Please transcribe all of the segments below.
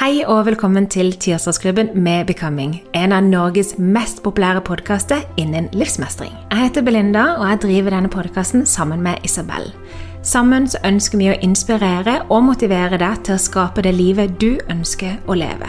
Hei og velkommen til Tirsdagsklubben med Becoming, en av Norges mest populære podkaster innen livsmestring. Jeg heter Belinda, og jeg driver denne podkasten sammen med Isabel. Sammen så ønsker vi å inspirere og motivere deg til å skape det livet du ønsker å leve.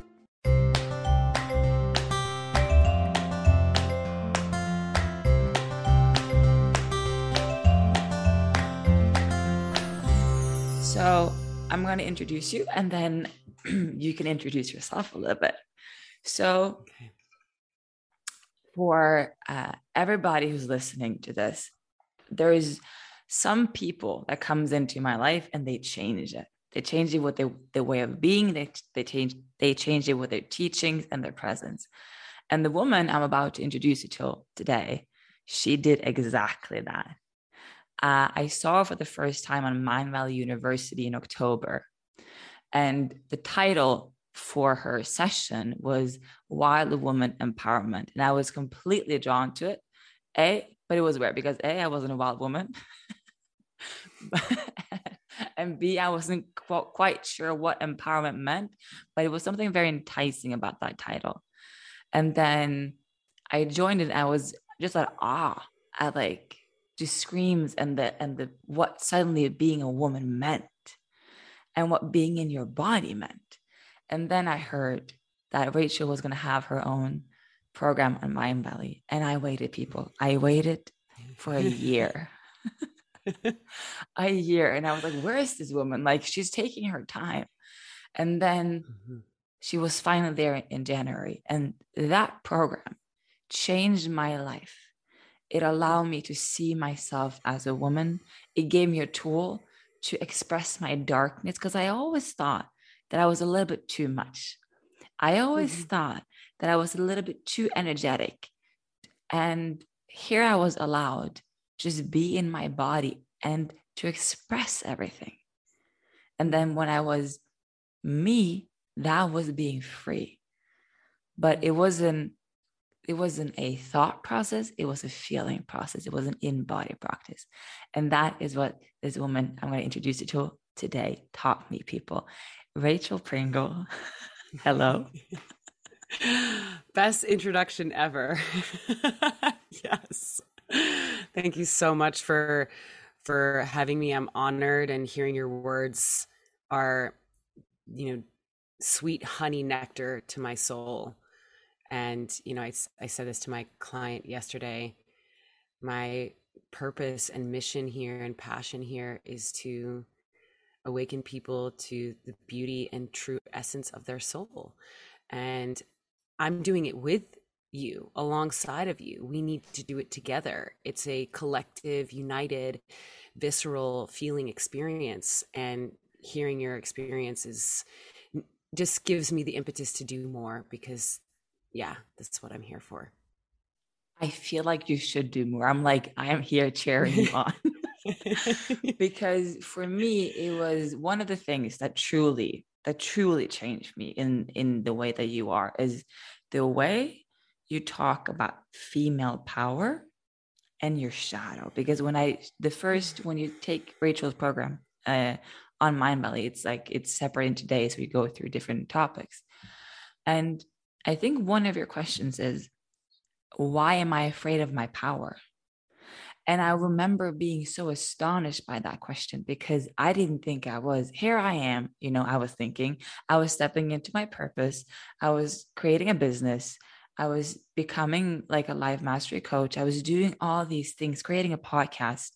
I'm going to introduce you and then you can introduce yourself a little bit. So, for uh, everybody who's listening to this, there is some people that comes into my life and they change it. They change it with their, their way of being. They, they change they change it with their teachings and their presence. And the woman I'm about to introduce you to today, she did exactly that. Uh, I saw for the first time on Mindvalley University in October. And the title for her session was Wild Woman Empowerment. And I was completely drawn to it. A, but it was weird because A, I wasn't a wild woman. and B, I wasn't qu- quite sure what empowerment meant, but it was something very enticing about that title. And then I joined it. I was just at awe at like just screams and the and the what suddenly being a woman meant and what being in your body meant. And then I heard that Rachel was going to have her own program on Mindvalley. And I waited, people. I waited for a year. a year. And I was like, where is this woman? Like, she's taking her time. And then mm-hmm. she was finally there in January. And that program changed my life. It allowed me to see myself as a woman. It gave me a tool to express my darkness because I always thought that I was a little bit too much. I always Mhm. thought that I was a little bit too energetic. And here I was allowed to just be in my body and to express everything. And then when I was me, that was being free. But it wasn't it wasn't a thought process, it was a feeling process. It was an in-body practice. And that is what this woman I'm going to introduce you to today taught me people. Rachel Pringle. Hello. Best introduction ever. yes. Thank you so much for for having me. I'm honored and hearing your words are you know sweet honey nectar to my soul. And you know, I I said this to my client yesterday. My purpose and mission here and passion here is to awaken people to the beauty and true essence of their soul. And I'm doing it with you, alongside of you. We need to do it together. It's a collective, united, visceral feeling experience. And hearing your experiences just gives me the impetus to do more because, yeah, that's what I'm here for. I feel like you should do more. I'm like, I am here cheering you on. because for me, it was one of the things that truly, that truly changed me in in the way that you are is the way you talk about female power and your shadow. Because when I the first when you take Rachel's program uh, on Mindvalley, it's like it's separate into days. We go through different topics, and I think one of your questions is why am I afraid of my power? And I remember being so astonished by that question because I didn't think I was. Here I am, you know, I was thinking, I was stepping into my purpose, I was creating a business, I was becoming like a life mastery coach, I was doing all these things, creating a podcast.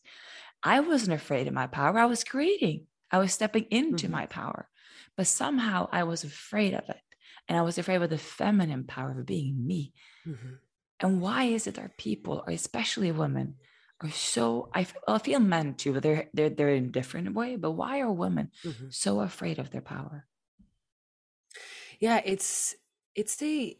I wasn't afraid of my power, I was creating, I was stepping into mm-hmm. my power. But somehow I was afraid of it. And I was afraid of the feminine power of being me. Mm-hmm. And why is it our people, or especially women, are so I, I feel men too, but they're they're they're in a different way. But why are women mm-hmm. so afraid of their power? Yeah, it's it's a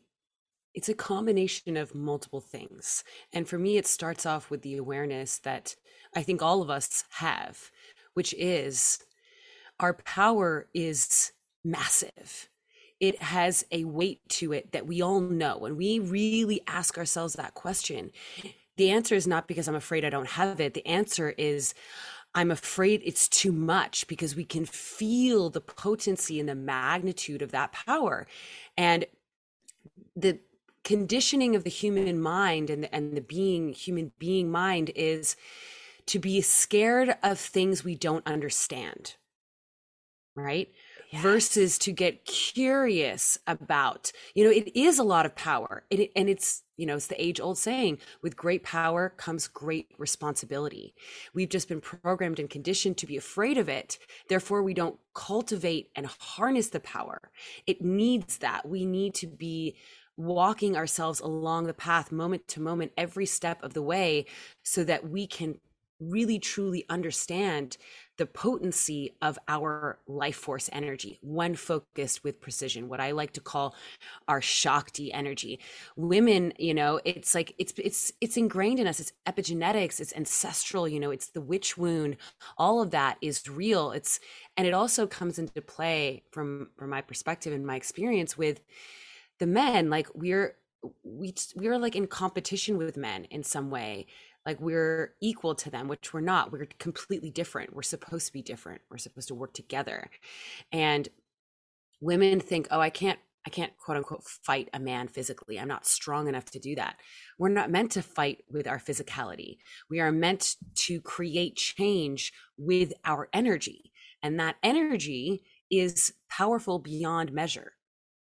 it's a combination of multiple things. And for me, it starts off with the awareness that I think all of us have, which is our power is massive it has a weight to it that we all know. When we really ask ourselves that question, the answer is not because I'm afraid I don't have it. The answer is, I'm afraid it's too much because we can feel the potency and the magnitude of that power. And the conditioning of the human mind and the, and the being human being mind is to be scared of things we don't understand right yes. versus to get curious about you know it is a lot of power. It, and it's you know it's the age old saying with great power comes great responsibility. We've just been programmed and conditioned to be afraid of it. Therefore we don't cultivate and harness the power. It needs that. We need to be walking ourselves along the path moment to moment every step of the way so that we can really truly understand the potency of our life force energy when focused with precision what i like to call our shakti energy. Women you know it's like it's it's it's ingrained in us. It's epigenetics. It's ancestral you know it's the witch wound. All of that is real. It's and it also comes into play from from my perspective and my experience with the men. Like we're we we're like in competition with men in some way like we're equal to them which we're not. We're completely different. We're supposed to be different. We're supposed to work together. And women think oh i can't i can't quote unquote fight a man physically. I'm not strong enough to do that. We're not meant to fight with our physicality. We are meant to create change with our energy. And that energy is powerful beyond measure.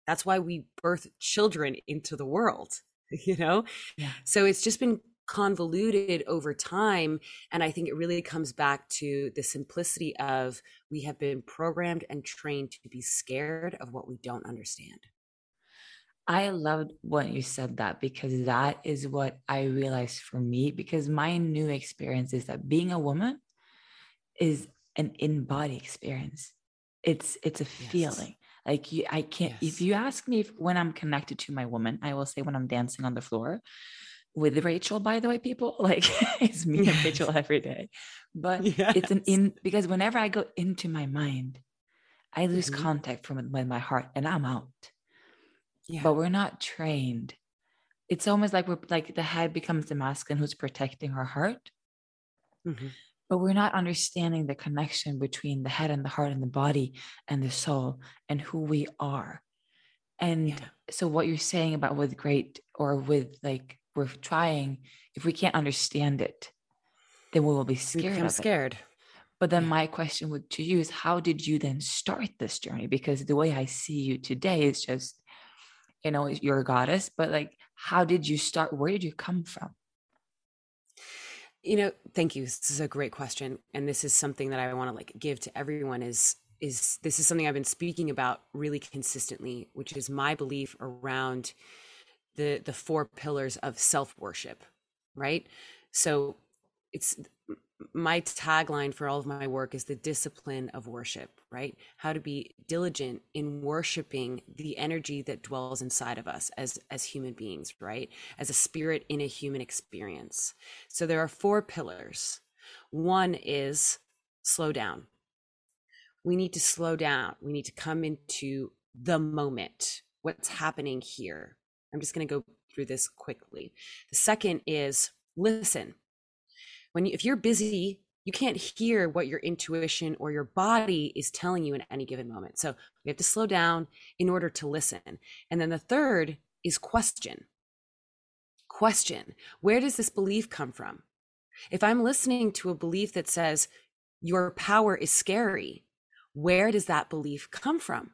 That's why we birth children into the world you know? Yeah. so it's just been convoluted over time. And I think it really comes back to the simplicity of we have been programmed and trained to be scared of what we don't understand. I loved what you said that because that is what I realized for me. Because my new experience is that being a woman is an in-body experience. It's it's a yes. feeling. Like you, I can't. Yes. If you ask me if, when I'm connected to my woman, I will say when I'm dancing on the floor with Rachel, by the way, people. Like it's me and Rachel every day. But yes. it's an in because whenever I go into my mind, I lose mm-hmm. contact from with my heart and I'm out. Yeah. But we're not trained. It's almost like we're like the head becomes the masculine who's protecting our heart. Mm-hmm. But we're not understanding the connection between the head and the heart and the body and the soul and who we are. And Yeah. so what you're saying about with great or with like we're trying, if we can't understand it, then we will be scared become of it. scared. But then Yeah. my question would to you is how did you then start this journey? Because the way I see you today is just, you know, you're a goddess, but like how did you start? Where did you come from? You know, thank you. This is a great question, and this is something that I want to like give to everyone. Is is this is something I've been speaking about really consistently, which is my belief around the the four pillars of self worship, right? So it's my tagline for all of my work is the discipline of worship, right? How to be diligent in worshiping the energy that dwells inside of us as as human beings, right? As a spirit in a human experience. So there are four pillars. One is slow down. We need to slow down. We need to come into the moment. What's happening here? I'm just going to go through this quickly. The second is listen. When you, if you're busy you can't hear what your intuition or your body is telling you in any given moment. So we have to slow down in order to listen. And then the third is question. Question. Where does this belief come from? If i'm listening to a belief that says your power is scary where does that belief come from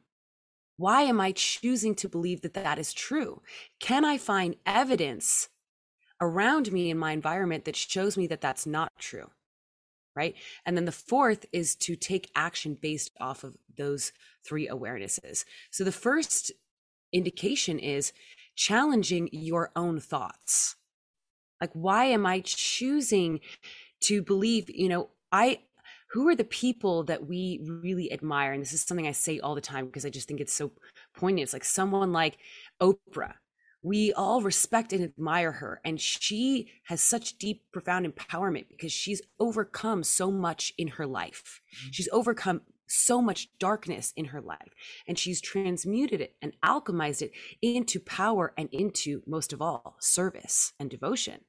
why am i choosing to believe that that is true can i find evidence around me in my environment that shows me that that's not true. Right. And then the fourth is to take action based off of those three awarenesses. So the first indication is challenging your own thoughts. Like, why am I choosing to believe, you know, I, who are the people that we really admire? And this is something I say all the time because I just think it's so poignant. It's like someone like Oprah, we all respect and admire her and she has such deep profound empowerment because she's overcome so much in her life mm-hmm. she's overcome so much darkness in her life and she's transmuted it and alchemized it into power and into most of all service and devotion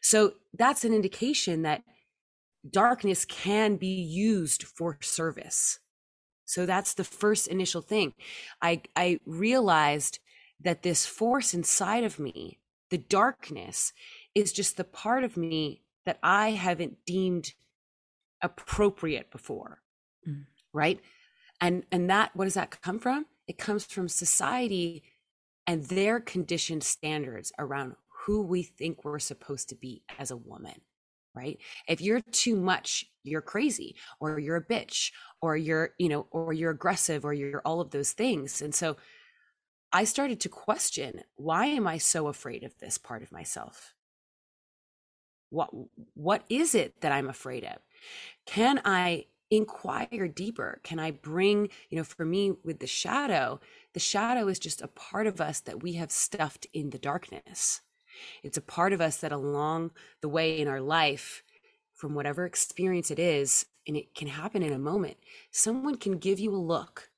so that's an indication that darkness can be used for service so that's the first initial thing i i realized that this force inside of me, the darkness, is just the part of me that I haven't deemed appropriate before. Mm. Right. And and that what does that come from? It comes from society and their conditioned standards around who we think we're supposed to be as a woman. Right. If you're too much, you're crazy, or you're a bitch, or you're, you know, or you're aggressive, or you're all of those things. And so I started to question why am I so afraid of this part of myself? What what is it that I'm afraid of? Can I inquire deeper? Can I bring, you know, for me with the shadow, the shadow is just a part of us that we have stuffed in the darkness. It's a part of us that along the way in our life from whatever experience it is, and it can happen in a moment, someone can give you a look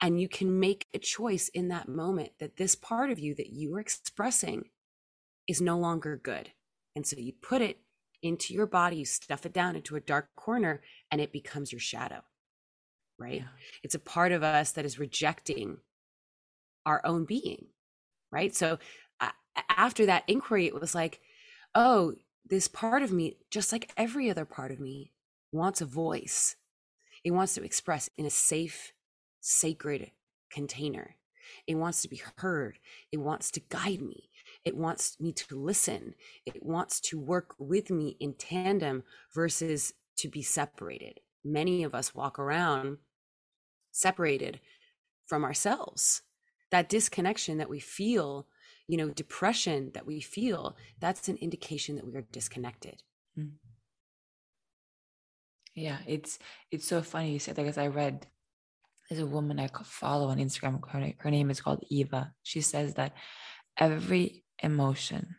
and you can make a choice in that moment that this part of you that you are expressing is no longer good. And so you put it into your body, you stuff it down into a dark corner, and it becomes your shadow, right? Yeah. It's a part of us that is rejecting our own being, right? So after that inquiry, it was like, oh, this part of me, just like every other part of me, wants a voice. It wants to express in a safe, sacred container. It wants to be heard. It wants to guide me. It wants me to listen. It wants to work with me in tandem versus to be separated. Many of us walk around separated from ourselves. That disconnection that we feel, you know, depression that we feel, that's an indication that we are disconnected. Mm. Yeah, it's it's so funny you said that because I read there's a woman I follow on Instagram. Her, her name is called Eva. She says that every emotion,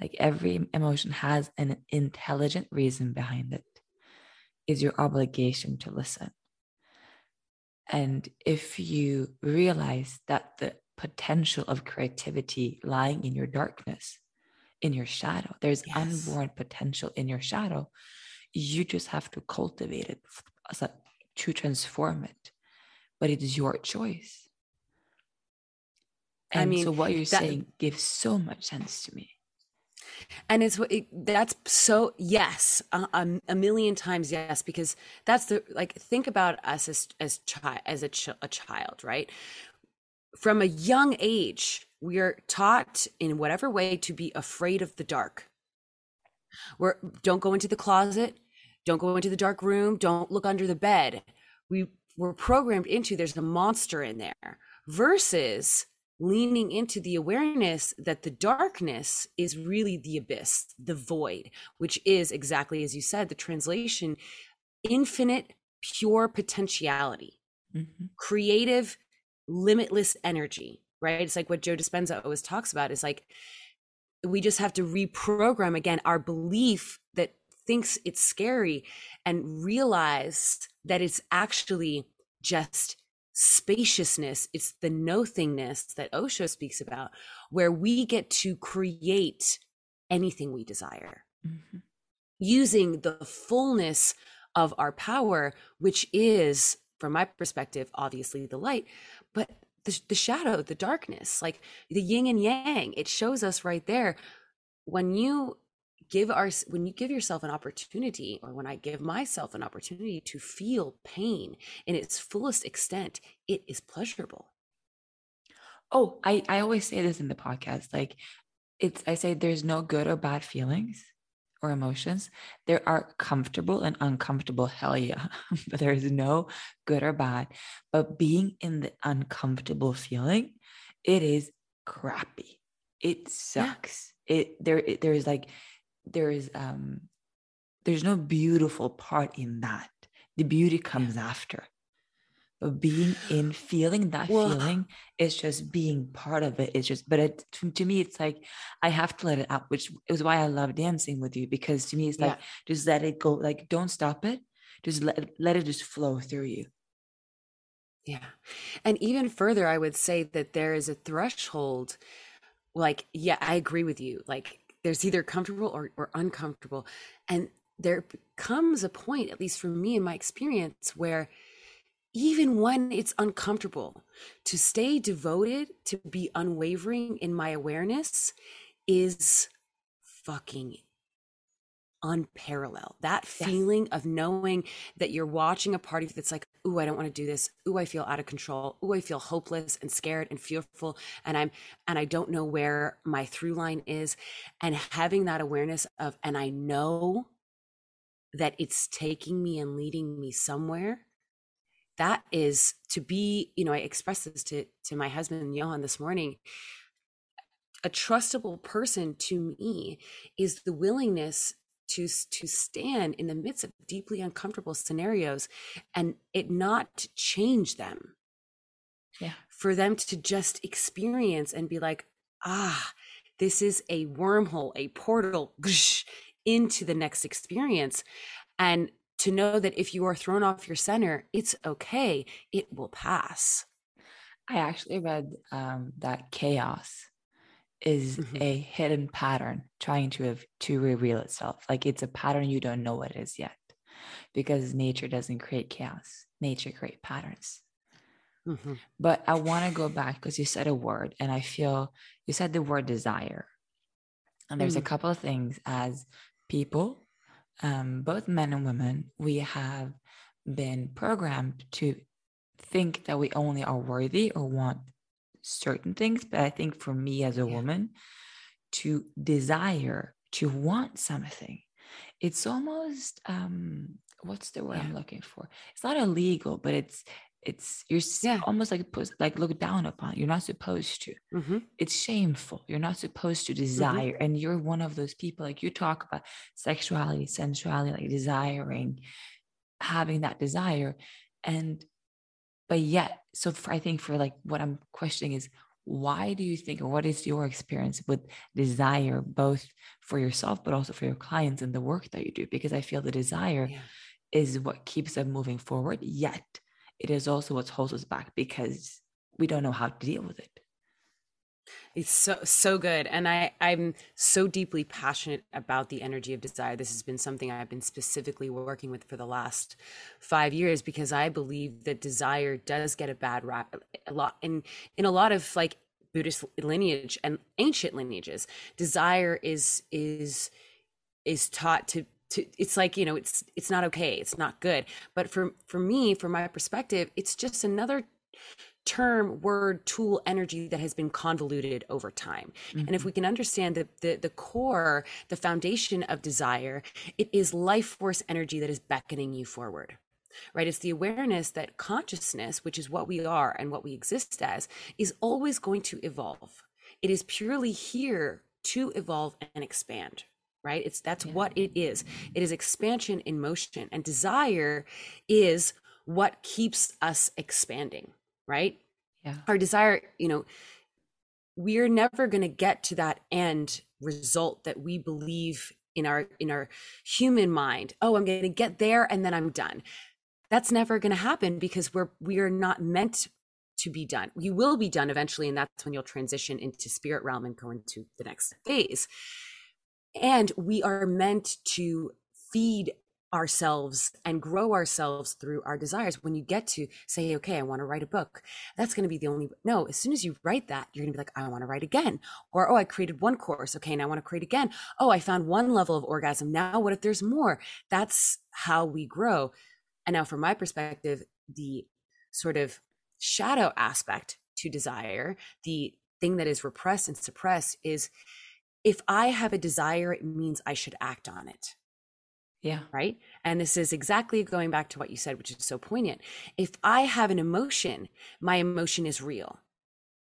like every emotion, has an intelligent reason behind it. Is your obligation to listen. And if you realize that the potential of creativity lying in your darkness, in your shadow, there's Yes. unborn potential in your shadow, you just have to cultivate it f- as a- to transform it. But it is your choice. And I mean, so what you're that- saying gives so much sense to me. and it's what it, that's so yes a, a, a million times yes because that's the like think about us as as child as a, ch- a child right from a young age we are taught in whatever way to be afraid of the dark. We're don't go into the closet. Don't go into the dark room. Don't look under the bed. We were programmed into there's a monster in there versus leaning into the awareness that the darkness is really the abyss the void which is exactly as you said the translation infinite pure potentiality. Mhm. creative limitless energy right it's like what joe dispenza always talks about is like we just have to reprogram again our belief that thinks it's scary and realize that it's actually just spaciousness it's the nothingness that osho speaks about where we get to create anything we desire Mhm. using the fullness of our power, which is, from my perspective, obviously the light, the, the shadow, the darkness, like the yin and yang, it shows us right there. When you give our when you give yourself an opportunity or when i give myself an opportunity to feel pain in its fullest extent it is pleasurable Oh, I, I always say this in the podcast. Like it's I say there's no good or bad feelings or emotions. There are comfortable and uncomfortable, hell yeah. but there is no good or bad. But being in the uncomfortable feeling, it is crappy. It sucks. It there it, there is like there is um there's no beautiful part in that. The beauty comes after. But being in feeling that Well- feeling is just being part of it. It's just, but it, to, to me, it's like I have to let it out, which is why I love dancing with you because to me, it's like Yeah. just let it go. Like don't stop it. Just let let it just flow through you. Yeah. And even further, I would say that there is a threshold. Like, yeah, I agree with you. Like, there's either comfortable or, or uncomfortable. And there comes a point, at least for me in my experience, where even when it's uncomfortable, to stay devoted, to be unwavering in my awareness is fucking unparalleled. That Yes. feeling of knowing that you're watching a party that's like, ooh, I don't want to do this. Ooh, I feel out of control. Ooh, I feel hopeless and scared and fearful. And I'm and I don't know where my through line is. And having that awareness of, and I know that it's taking me and leading me somewhere. That is to be, you know, I expressed this to to my husband Johan this morning. A trustable person to me is the willingness to to stand in the midst of deeply uncomfortable scenarios and it not change them. Yeah. for them to just experience and be like ah this is a wormhole a portal into the next experience. And to know that if you are thrown off your center it's okay it will pass I actually read um, that chaos is Mhm. a hidden pattern trying to have, to reveal itself. Like it's a pattern you don't know what it is yet, because nature doesn't create chaos. Nature creates patterns. Mhm. But I want to go back because you said a word, and I feel you said the word desire. And there's a Mm. couple of things as people, um, both men and women, we have been programmed to think that we only are worthy or want certain things. But I think for me as a Yeah. woman, to desire, to want something, it's almost um, what's the word I'm looking for? It's not illegal, but it's it's you're Yeah. almost like like looked down upon. You're not supposed to. Mhm. It's shameful. You're not supposed to desire, and you're one of those people. Like you talk about sexuality, sensuality, like desiring, having that desire, and but yet, so for, I think for like what I'm questioning is why do you think, or what is your experience with desire, both for yourself but also for your clients and the work that you do? Because I feel the desire Yeah. is what keeps them moving forward. Yet it is also what holds us back because we don't know how to deal with it. It's so so good, and I I'm so deeply passionate about the energy of desire. This has been something I've been specifically working with for the last five years because I believe that desire does get a bad rap a lot in in a lot of like Buddhist lineage and ancient lineages. Desire is is is taught to to it's like you know it's it's not okay it's not good but for for me from my perspective it's just another term word tool energy that has been convoluted over time mm-hmm. and if mm-hmm. we can understand the, the the core the foundation of desire it is life force energy that is beckoning you forward right? It's the awareness that consciousness, which is what we are and what we exist as, is always going to evolve. It is purely here to evolve and expand, right? It's that's yeah. what it is. It is expansion in motion, and desire is what keeps us expanding, right? Yeah. Our desire, you know, we're never going to get to that end result that we believe in our in our human mind oh i'm going to get there and then i'm done that's never going to happen because we're we are not meant to be done. You will be done eventually, and that's when you'll transition into spirit realm and go into the next phase. And we are meant to feed ourselves and grow ourselves through our desires. When you get to say, okay, I want to write a book, that's going to be the only, no, as soon as you write that, you're going to be like, I want to write again. Or, oh, I created one course. Okay. Now I want to create again. Oh, I found one level of orgasm. Now what if there's more? That's how we grow. And now, from my perspective, the sort of shadow aspect to desire, the thing that is repressed and suppressed, is if I have a desire, it means I should act on it. Yeah. Right. And this is exactly going back to what you said, which is so poignant. If I have an emotion, my emotion is real.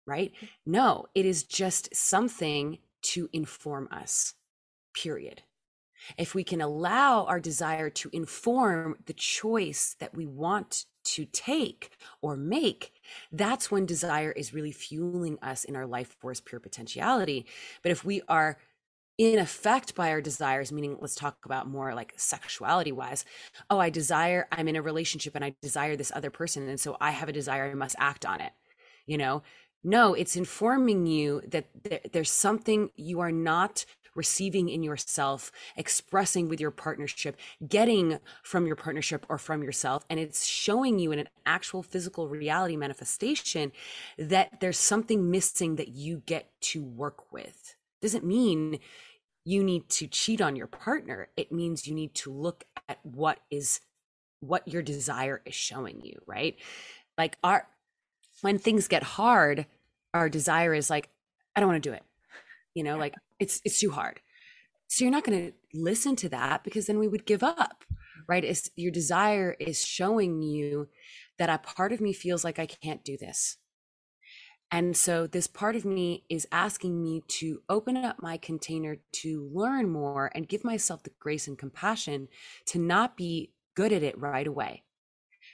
Right. Mm-hmm. No, it is just something to inform us, period if we can allow our desire to inform the choice that we want to take or make, that's when desire is really fueling us in our life force pure potentiality. But if we are in effect by our desires, meaning let's talk about more like sexuality wise. Oh, I desire, I'm in a relationship and I desire this other person. And so I have a desire, I must act on it. You know, no, it's informing you that there's something you are not receiving in yourself, expressing with your partnership, getting from your partnership or from yourself. And it's showing you in an actual physical reality manifestation that there's something missing that you get to work with. Doesn't mean you need to cheat on your partner. It means you need to look at what is what your desire is showing you, right? Like our when things get hard, our desire is like, I don't want to do it. You know, like it's it's too hard. So you're not going to listen to that because then we would give up right? It's, your desire is showing you that a part of me feels like i can't do this. And so this part of me is asking me to open up my container to learn more and give myself the grace and compassion to not be good at it right away,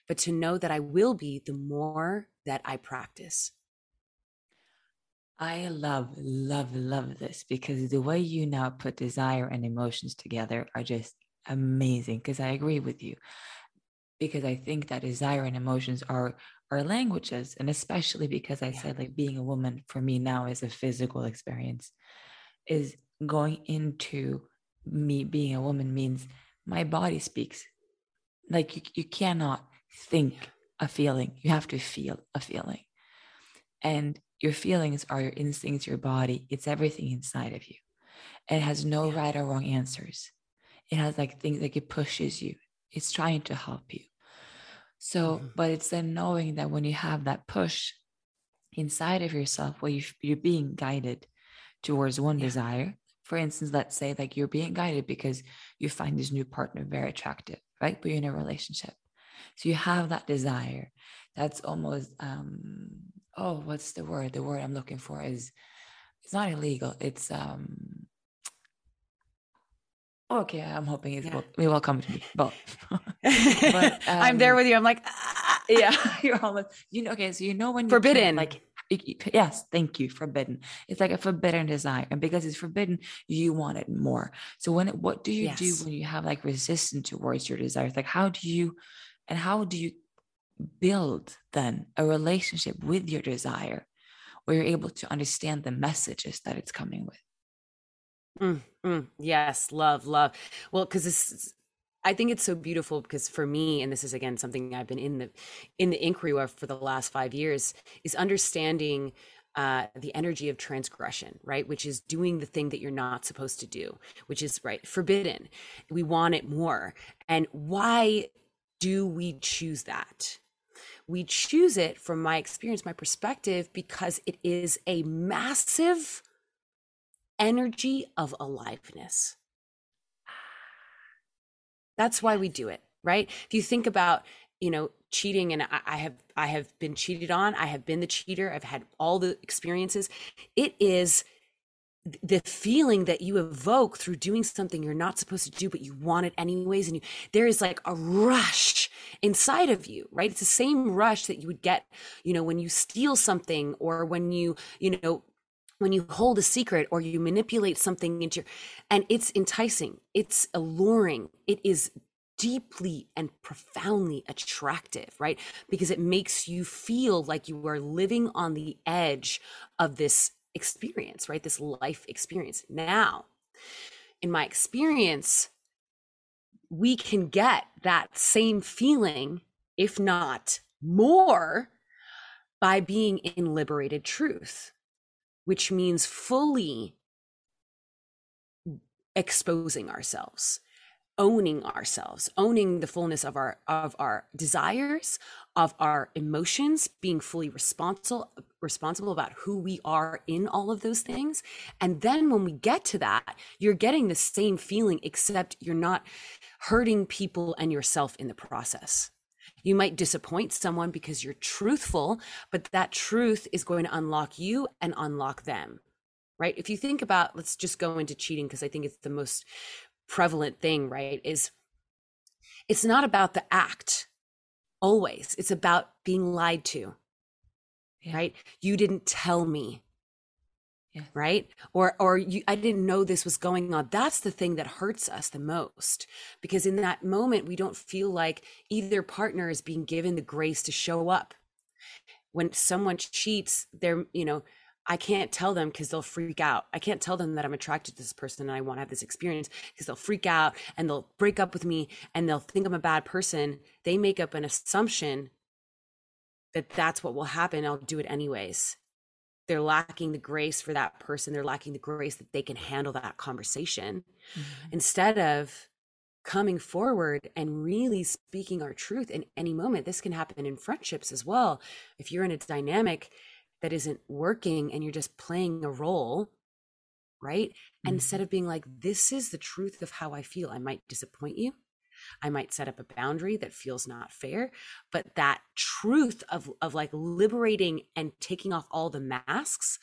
but to know that I will be the more that I practice. I love, love, love this because the way you now put desire and emotions together are just amazing. Because I agree with you. Because I think that desire and emotions are are languages, and especially because I yeah. said like being a woman for me now is a physical experience. Is going into me being a woman means my body speaks. Like you, you cannot think a feeling; you have to feel a feeling, and your feelings are your instincts, your body. It's everything inside of you. It has no yeah. right or wrong answers. It has like things like it pushes you. It's trying to help you. So, mm-hmm. but it's then knowing that when you have that push inside of yourself, where you, you're being guided towards one yeah. desire. For instance, let's say like you're being guided because you find this new partner very attractive, right? But you're in a relationship. So you have that desire that's almost um oh what's the word the word i'm looking for is it's not illegal it's um okay i'm hoping it's yeah. will, will come to me but, but um, i'm there um, with you i'm like ah. yeah you're almost you know okay so you know when forbidden like yes thank you forbidden it's like a forbidden desire and because it's forbidden you want it more so when what do you yes. do when you have like resistance towards your desires like how do you and how do you build then a relationship with your desire where you're able to understand the messages that it's coming with. Mm, mm, yes, love, love. Well, because this, I think it's so beautiful because for me, and this is again something I've been in the in the inquiry of for the last five years, is understanding uh, the energy of transgression, right? Which is doing the thing that you're not supposed to do, which is right forbidden. We want it more. And why do we choose that? We choose it from my experience, my perspective, because it is a massive energy of aliveness. That's why we do it, right? If you think about, you know, cheating and I, have I have been cheated on, I have been the cheater, I've had all the experiences. It is the feeling that you evoke through doing something you're not supposed to do but you want it anyways and you there is like a rush inside of you right it's the same rush that you would get you know when you steal something or when you you know when you hold a secret or you manipulate something into your and it's enticing it's alluring it is deeply and profoundly attractive, right? Because it makes you feel like you are living on the edge of this experience, right? This life experience. Now, in my experience, we can get that same feeling, if not more, by being in liberated truth, which means fully exposing ourselves owning ourselves owning the fullness of our of our desires of our emotions being fully responsible responsible about who we are in all of those things. And then when we get to that you're getting the same feeling except you're not hurting people and yourself in the process. You might disappoint someone because you're truthful but that truth is going to unlock you and unlock them right? If you think about let's just go into cheating because i think it's the most prevalent thing, right? Is it's not about the act always, it's about being lied to, yeah. right? You didn't tell me. Yeah. Right. Or, or you, I didn't know this was going on. That's the thing that hurts us the most because in that moment, we don't feel like either partner is being given the grace to show up. When someone cheats, they're, you know, I can't tell them because they'll freak out. I can't tell them that I'm attracted to this person and I want to have this experience because they'll freak out and they'll break up with me and they'll think I'm a bad person. They make up an assumption that that's what will happen. I'll do it anyways. They're lacking the grace for that person. They're lacking the grace that they can handle that conversation mm-hmm. instead of coming forward and really speaking our truth in any moment. This can happen in friendships as well. If you're in a dynamic that isn't working and you're just playing a role right? Mm-hmm. instead of being like this is the truth of how i feel. I might disappoint you. I might set up a boundary that feels not fair. But that truth of of like liberating and taking off all the masks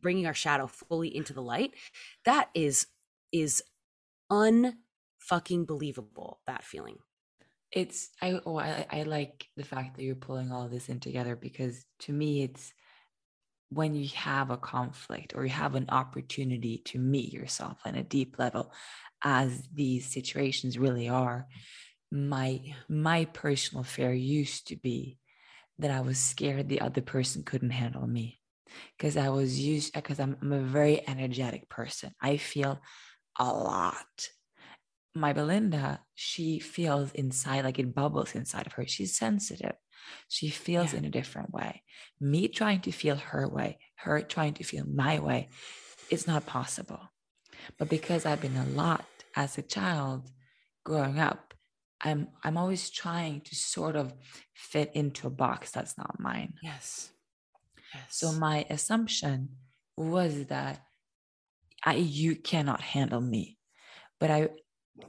bringing our shadow fully into the light that is is unfucking believable that feeling. It's I oh I, I like the fact that you're pulling all this in together because to me it's when you have a conflict or you have an opportunity to meet yourself on a deep level as these situations really are my my personal fear used to be that i was scared the other person couldn't handle me. Because i was used because I'm, I'm a very energetic person. I feel a lot. My belinda she feels inside like it bubbles inside of her. She's sensitive she feels yeah. in a different way. Me trying to feel her way, her trying to feel my way, it's not possible. But because I've been a lot as a child growing up, I'm I'm always trying to sort of fit into a box that's not mine. Yes. yes. So my assumption was that I you cannot handle me. But I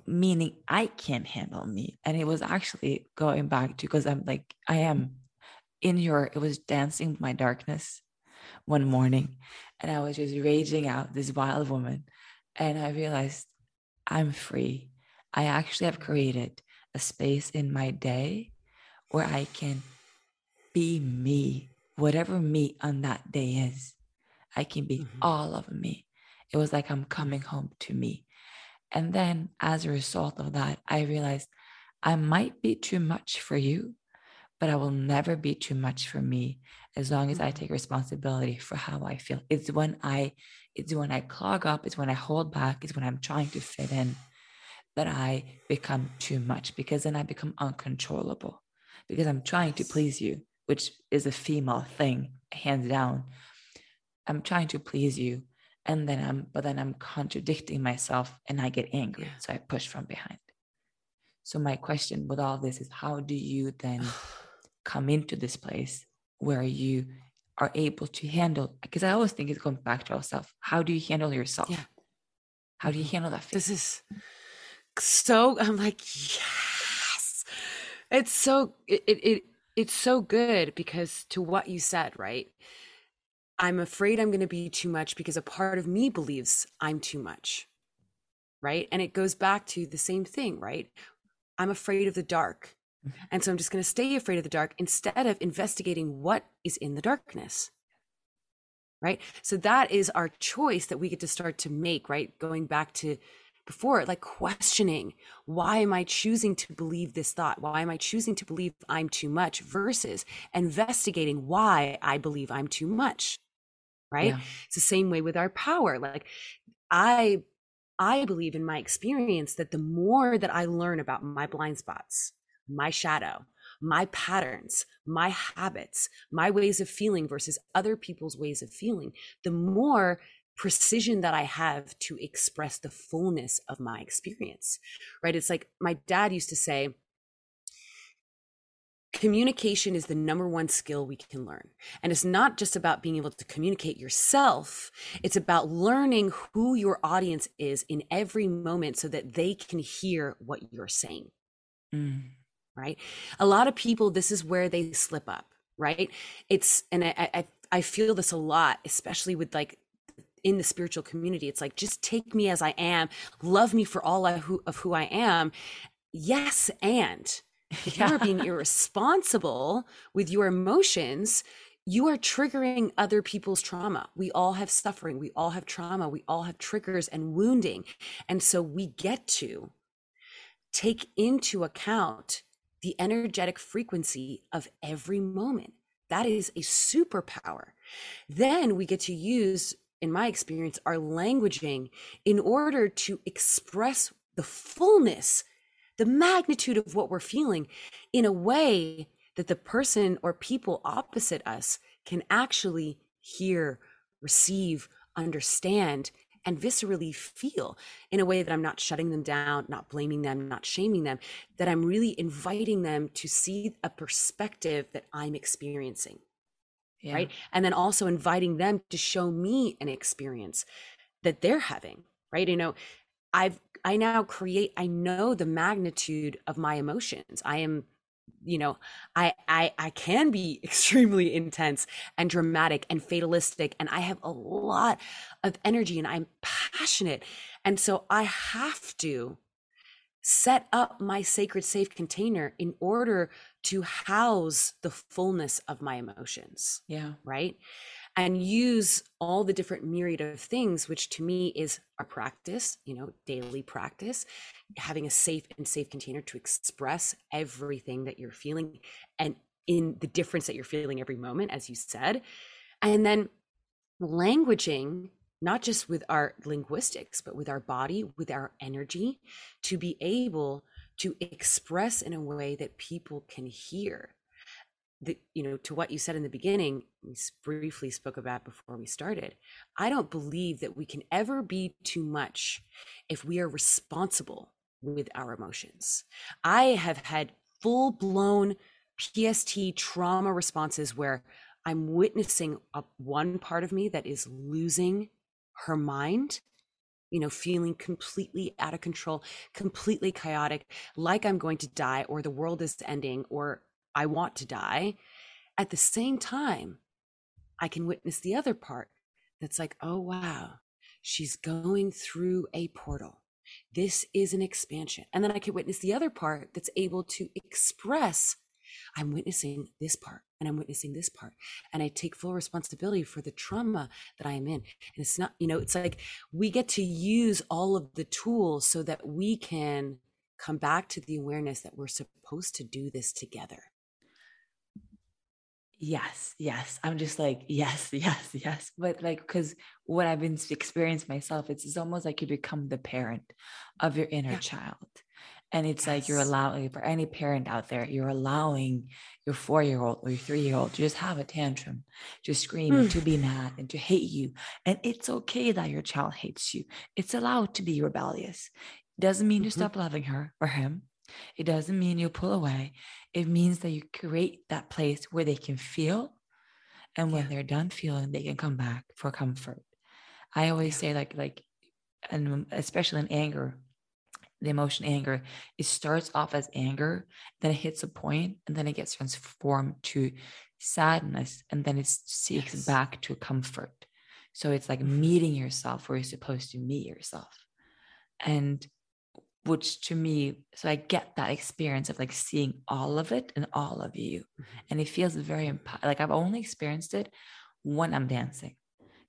meaning I can't handle me. And it was actually going back to because I'm like, I am in your, it was dancing with my darkness one morning. And I was just raging out this wild woman. And I realized I'm free. I actually have created a space in my day where I can be me, whatever me on that day is. I can be mm-hmm. all of me. It was like I'm coming home to me. And then as a result of that, I realized I might be too much for you, but I will never be too much for me as long as I mm-hmm. take responsibility for how I feel. It's when I it's when I clog up, it's when I hold back, it's when I'm trying to fit in that I become too much because then I become uncontrollable because I'm trying to please you, which is a female thing, hands down. I'm trying to please you. And then I'm, but then I'm contradicting myself and I get angry. Yeah. So I push from behind. So my question with all this is how do you then come into this place where you are able to handle because I always think it comes back to ourselves. How do you handle yourself? Yeah. How do you mm-hmm. handle that? This is so I'm like, yes. It's so it it it's so good because to what you said, right? I'm afraid I'm going to be too much because a part of me believes I'm too much. Right? And it goes back to the same thing, right? I'm afraid of the dark. Mm-hmm. And so I'm just going to stay afraid of the dark instead of investigating what is in the darkness. Right. So that is our choice that we get to start to make, right? Going back to before, like questioning why am I choosing to believe this thought? Why am I choosing to believe I'm too much versus investigating why I believe I'm too much? Right. Yeah. It's the same way with our power. Like I I believe in my experience that the more that I learn about my blind spots, my shadow, my patterns, my habits, my ways of feeling versus other people's ways of feeling, the more precision that I have to express the fullness of my experience, right? It's like my dad used to say, communication is the number one skill we can learn. And it's not just about being able to communicate yourself, it's about learning who your audience is in every moment so that they can hear what you're saying. Mm. Right. A lot of people, this is where they slip up. Right. It's, and I, I, I feel this a lot, especially with like in the spiritual community. It's like, just take me as I am, love me for all I, who, of who I am. Yes. And if you are being irresponsible with your emotions, you are triggering other people's trauma. We all have suffering. We all have trauma. We all have triggers and wounding. And so we get to take into account the energetic frequency of every moment. That is a superpower. Then we get to use, in my experience, our languaging in order to express the fullness, the magnitude of what we're feeling in a way that the person or people opposite us can actually hear, receive, understand, and viscerally feel in a way that I'm not shutting them down, not blaming them, not shaming them, that I'm really inviting them to see a perspective that I'm experiencing. Yeah. Right. And then also inviting them to show me an experience that they're having. Right. You know, I've, I now create, I know the magnitude of my emotions. I am you know i i i can be extremely intense and dramatic and fatalistic and i have a lot of energy and i'm passionate and so i have to set up my sacred safe container in order to house the fullness of my emotions Yeah. right and use all the different myriad of things which to me is a practice you know daily practice having a safe and safe container to express everything that you're feeling and in the difference that you're feeling every moment as you said. And then languaging not just with our linguistics but with our body with our energy to be able to express in a way that people can hear the, you know to what you said in the beginning we briefly spoke about before we started i don't believe that we can ever be too much if we are responsible with our emotions. I have had full blown pst trauma responses where i'm witnessing a, one part of me that is losing her mind you know feeling completely out of control completely chaotic like i'm going to die or the world is ending or I want to die. At the same time, I can witness the other part that's like, oh, wow, she's going through a portal. This is an expansion. And then I can witness the other part that's able to express, I'm witnessing this part and I'm witnessing this part. And I take full responsibility for the trauma that I am in. And it's not, you know, it's like we get to use all of the tools so that we can come back to the awareness that we're supposed to do this together. Yes, yes. I'm just like, yes, yes, yes. But like, because what I've been experiencing myself, it's, it's almost like you become the parent of your inner Yeah. child. And it's yes. like you're allowing for any parent out there, you're allowing your four year old or your three year old to just have a tantrum, to scream and to be mad and to hate you. And it's okay that your child hates you. It's allowed to be rebellious. Doesn't mean mm-hmm. you stop loving her or him. It doesn't mean you pull away. It means that you create that place where they can feel. And when yeah. they're done feeling, they can come back for comfort. I always yeah. say, like, like, and especially in anger, the emotion anger, it starts off as anger, then it hits a point, and then it gets transformed to sadness, and then it seeks yes. back to comfort. So it's like mm-hmm. meeting yourself where you're supposed to meet yourself. And which to me, so I get that experience of like seeing all of it and all of you. Mm-hmm. And it feels very like I've only experienced it when I'm dancing,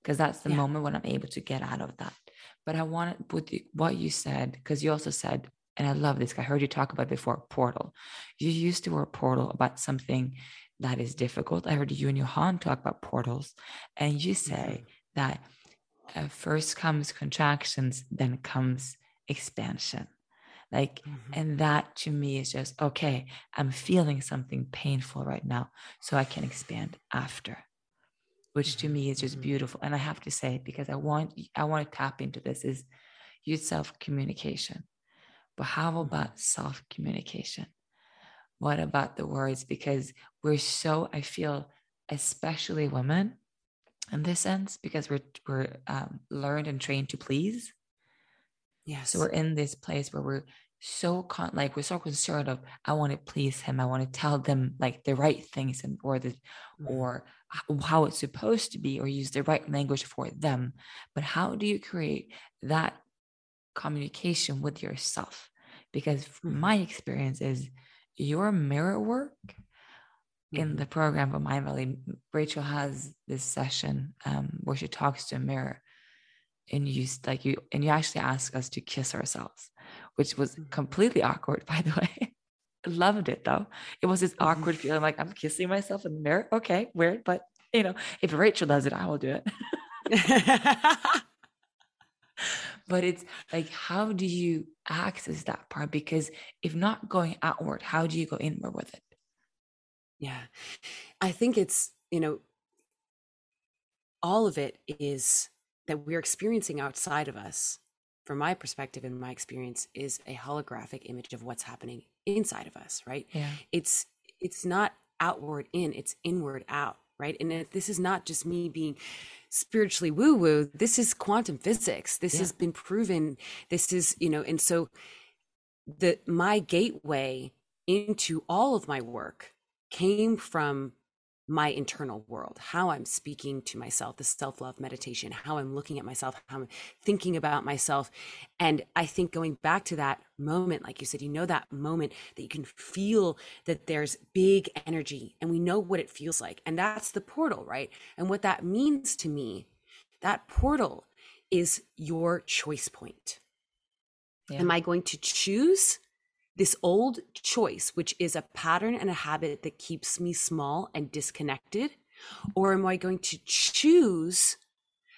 because that's the yeah. moment when I'm able to get out of that. But I wanted with what you said, because you also said, and I love this, I heard you talk about before portal. You used the word portal about something that is difficult. I heard you and Johan talk about portals, and you say mm-hmm. that uh, first comes contractions, then comes expansion. Like, mm-hmm. and that to me is just okay, I'm feeling something painful right now, so I can expand after which to me is just mm-hmm. beautiful. And I have to say, because I want I want to tap into this is use self-communication. But how mm-hmm. about self-communication? What about the words? Because we're so, I feel, especially women in this sense, because we're we're um, learned and trained to please. Yeah. So we're in this place where we're so con like we're so concerned of I want to please him. I want to tell them like the right things and or the mm-hmm. or how it's supposed to be or use the right language for them. But how do you create that communication with yourself? Because mm-hmm. my experience is your mirror work mm-hmm. in the program for Mindvalley, Rachel has this session um, where she talks to a mirror and you like you and you actually ask us to kiss ourselves, which was mm-hmm. completely awkward, by the way loved it though. It was this awkward feeling like I'm kissing myself in the mirror. Okay, weird, but you know, if Rachel does it, I will do it. but it's like, how do you access that part? Because if not going outward, how do you go inward with it? Yeah. I think it's, you know, all of it is that we're experiencing outside of us from my perspective and my experience is a holographic image of what's happening inside of us right? Yeah. it's it's not outward in it's inward out right? And it, this is not just me being spiritually woo woo this is quantum physics. This yeah. has been proven. This is you know and so the my gateway into all of my work came from my internal world, how I'm speaking to myself, the self love meditation, how I'm looking at myself, how I'm thinking about myself. And I think going back to that moment, like you said, you know, that moment that you can feel that there's big energy and we know what it feels like. And that's the portal, right? And what that means to me, that portal is your choice point. Yeah. Am I going to choose this old choice, which is a pattern and a habit that keeps me small and disconnected? Or am I going to choose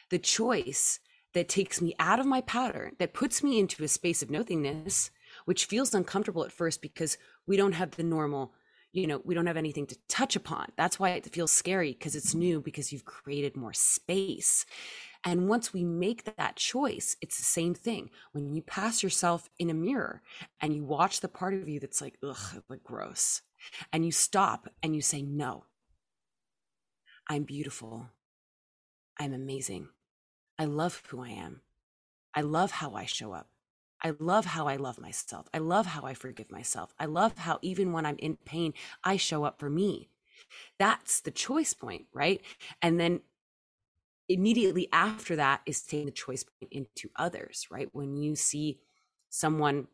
the choice that takes me out of my pattern, that puts me into a space of nothingness, which feels uncomfortable at first because we don't have the normal, you know, we don't have anything to touch upon. That's why it feels scary because it's new, because you've created more space. And once we make that choice, it's the same thing. When you pass yourself in a mirror and you watch the part of you that's like, ugh, like gross, and you stop and you say, no, I'm beautiful. I'm amazing. I love who I am. I love how I show up. I love how I love myself. I love how I forgive myself. I love how even when I'm in pain, I show up for me. That's the choice point, right? And then immediately after that is taking the choice point into others, right? When you see someone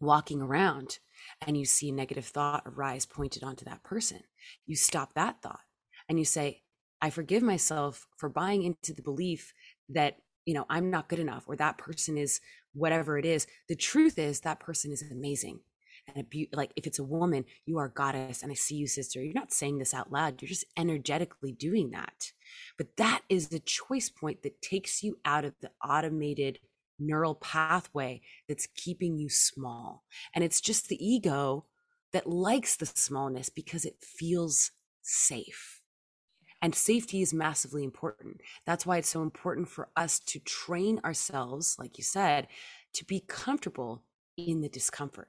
walking around and you see a negative thought arise pointed onto that person, you stop that thought and you say, I forgive myself for buying into the belief that, you know, I'm not good enough or that person is whatever it is. The truth is that person is amazing and a be- like if it's a woman you are goddess and i see you sister you're not saying this out loud you're just energetically doing that but that is the choice point that takes you out of the automated neural pathway that's keeping you small. And it's just the ego that likes the smallness because it feels safe. And safety is massively important. That's why it's so important for us to train ourselves, like you said, to be comfortable in the discomfort.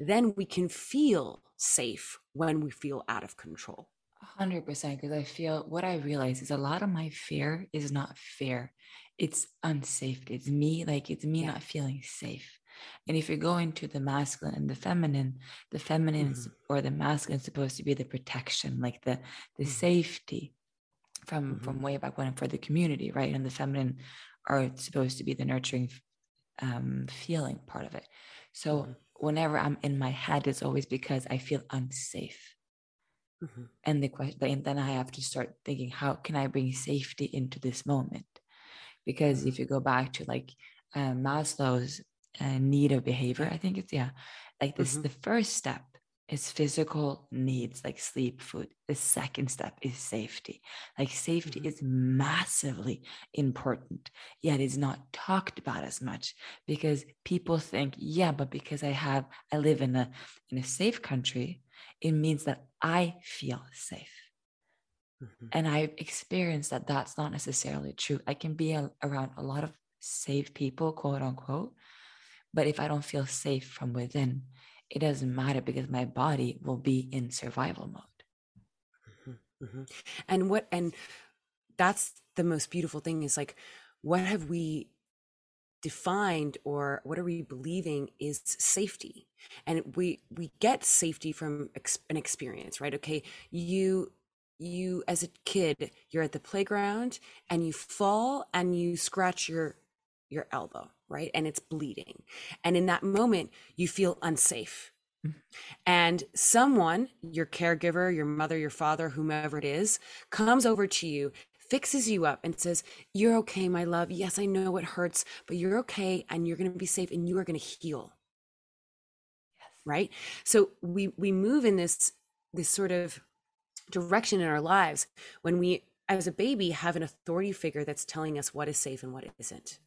Then we can feel safe when we feel out of control. 100% because I feel what I realize is a lot of my fear is not fear. It's unsafe. It's me, like it's me Yeah. not feeling safe. And if you go into the masculine and the feminine, the feminine is- or the masculine is supposed to be the protection, like the the Mhm. safety from Mhm. from way back when for the community, right? And the feminine are supposed to be the nurturing um, feeling part of it. So Mhm. Whenever I'm in my head, it's always because I feel unsafe Mhm. and the question and then i have to start thinking how can i bring safety into this moment because if you go back to like uh, maslow's uh, need of behavior i think it's yeah like this Mhm. the first step is physical needs like sleep food the second step is safety like safety Mhm. is massively important yet it's not talked about as much because people think yeah but because i have i live in a in a safe country it means that I feel safe. Mhm. And I've experienced that that's not necessarily true. I can be a- around a lot of safe people, quote unquote. But if I don't feel safe from within, it doesn't matter because my body will be in survival mode. Mhm. And what and that's the most beautiful thing is like what have we defined or what are we believing is safety and we we get safety from ex- an experience right okay you you as a kid you're at the playground and you fall and you scratch your your elbow right and it's bleeding and in that moment you feel unsafe mm-hmm. and someone, your caregiver, your mother, your father, whomever it is, comes over to you, fixes you up, and says, You're okay, my love. Yes, I know it hurts, but you're okay and you're going to be safe and you are going to heal. Right. So we, we move in this, this sort of direction in our lives when we, as a baby, have an authority figure that's telling us what is safe and what isn't.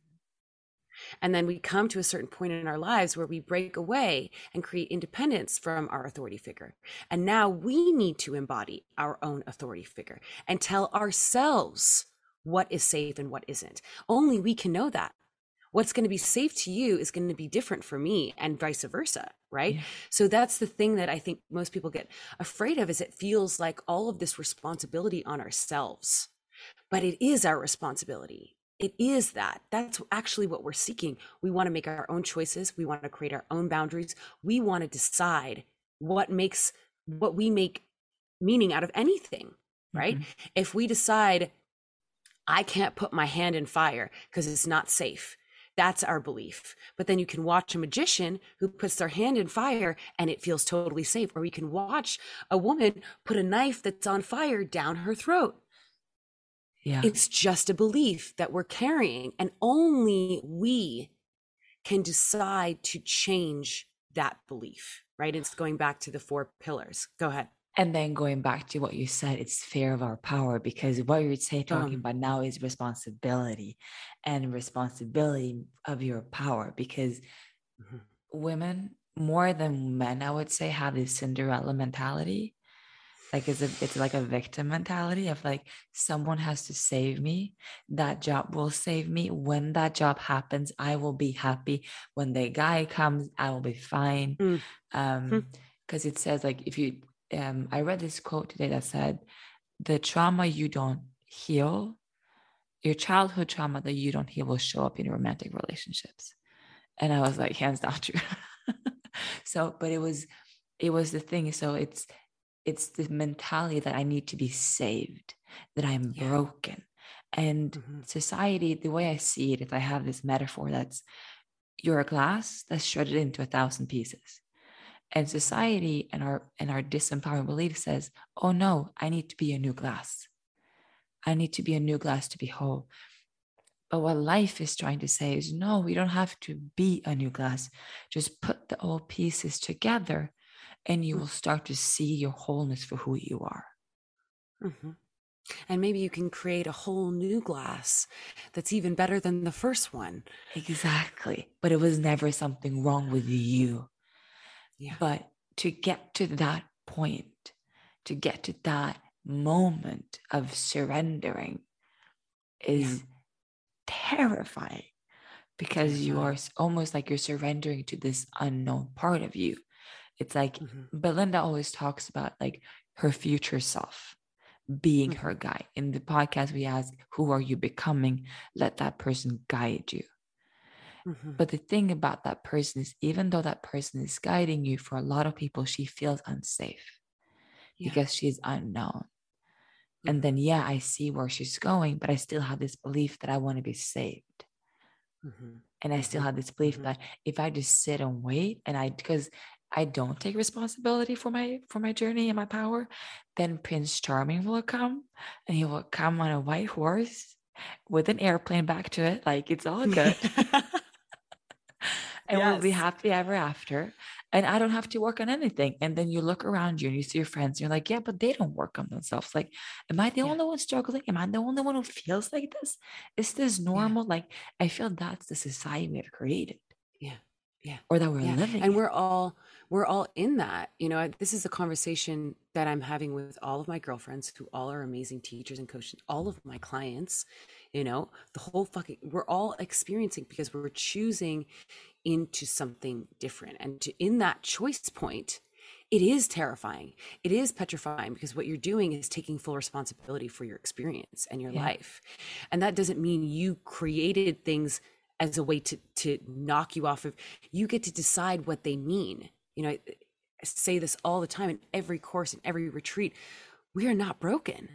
And then we come to a certain point in our lives where we break away and create independence from our authority figure. And now we need to embody our own authority figure and tell ourselves what is safe and what isn't. Only we can know that. What's going to be safe to you is going to be different for me and vice versa, right? Yeah. So that's the thing that I think most people get afraid of is it feels like all of this responsibility on ourselves. But it is our responsibility it is that. That's actually what we're seeking. We want to make our own choices. We want to create our own boundaries. We want to decide what makes what we make meaning out of anything right? Mhm. if we decide i can't put my hand in fire because it's not safe that's our belief. But then you can watch a magician who puts their hand in fire and it feels totally safe. Or you can watch a woman put a knife that's on fire down her throat Yeah. it's just a belief that we're carrying, and only we can decide to change that belief, right? It's going back to the four pillars. Go ahead. And then going back to what you said, it's fear of our power because what you're saying, talking Um, about now is responsibility and responsibility of your power because Mhm. women more than men, I would say, have this Cinderella mentality. Like it's a it's like a victim mentality of like someone has to save me. That job will save me. When that job happens, I will be happy. When the guy comes, I will be fine. Mm. Um, because it says like if you um I read this quote today that said the trauma you don't heal, your childhood trauma that you don't heal will show up in romantic relationships. And I was like, hands down true. so, but it was it was the thing. So it's it's the mentality that I need to be saved, that I'm Yeah. broken. And Mhm. society, the way I see it is I have this metaphor that's you're a glass that's shredded into a thousand pieces. And society and our and our disempowering belief says, oh no, I need to be a new glass. I need to be a new glass to be whole. But what life is trying to say is no, we don't have to be a new glass. Just put the old pieces together and you will start to see your wholeness for who you are. Mhm. And maybe you can create a whole new glass that's even better than the first one. Exactly. But it was never something wrong with you. Yeah. But to get to that point, to get to that moment of surrendering is terrifying because you are almost like you're surrendering to this unknown part of you. It's like Mhm. Belinda always talks about like her future self being Mm-hmm. her guide. In the podcast, we ask, Who are you becoming? Let that person guide you. Mhm. But the thing about that person is, even though that person is guiding you, for a lot of people, she feels unsafe Yeah. because she's unknown. And then, yeah, I see where she's going, but I still have this belief that I want to be saved. Mhm. And I still Mhm. have this belief Mhm. that if I just sit and wait and I, because I don't take responsibility for my for my journey and my power, then Prince Charming will come and he will come on a white horse with an airplane back to it. Like it's all good. and we'll be happy ever after. And I don't have to work on anything. And then you look around you and you see your friends, and you're like, yeah, but they don't work on themselves. Like, am I the Yeah. only one struggling? Am I the only one who feels like this? Is this normal? Like, I feel that's the society we have created Yeah. Yeah. or that we're yeah. living. and we're all we're all in that you know this is a conversation that i'm having with all of my girlfriends who all are amazing teachers and coaches all of my clients you know the whole fucking we're all experiencing because we're choosing into something different and to, in that choice point it is terrifying it is petrifying because what you're doing is taking full responsibility for your experience and your Yeah. life and that doesn't mean you created things as a way to to knock you off of you get to decide what they mean. You know I, I say this all the time in every course in every retreat we are not broken.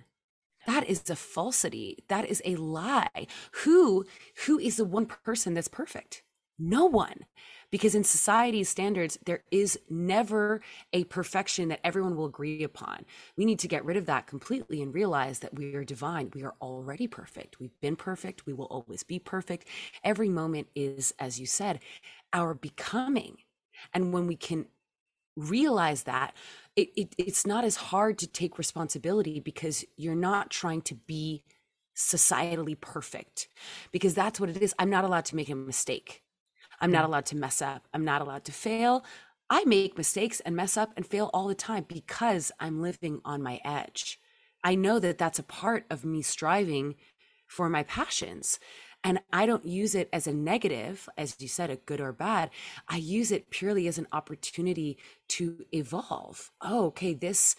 That is a falsity. That is a lie. Who who is the one person that's perfect? No one because in society's standards there is never a perfection that everyone will agree upon. We need to get rid of that completely and realize that we are divine. We are already perfect. We've been perfect. We will always be perfect. Every moment is as you said our becoming. And when we can realize that it, it, it's not as hard to take responsibility because you're not trying to be societally perfect. Because that's what it is. I'm not allowed to make a mistake i'm not allowed to mess up i'm not allowed to fail i make mistakes and mess up and fail all the time because i'm living on my edge i know that that's a part of me striving for my passions and I don't use it as a negative, as you said, a good or bad. I use it purely as an opportunity to evolve. Oh, okay, this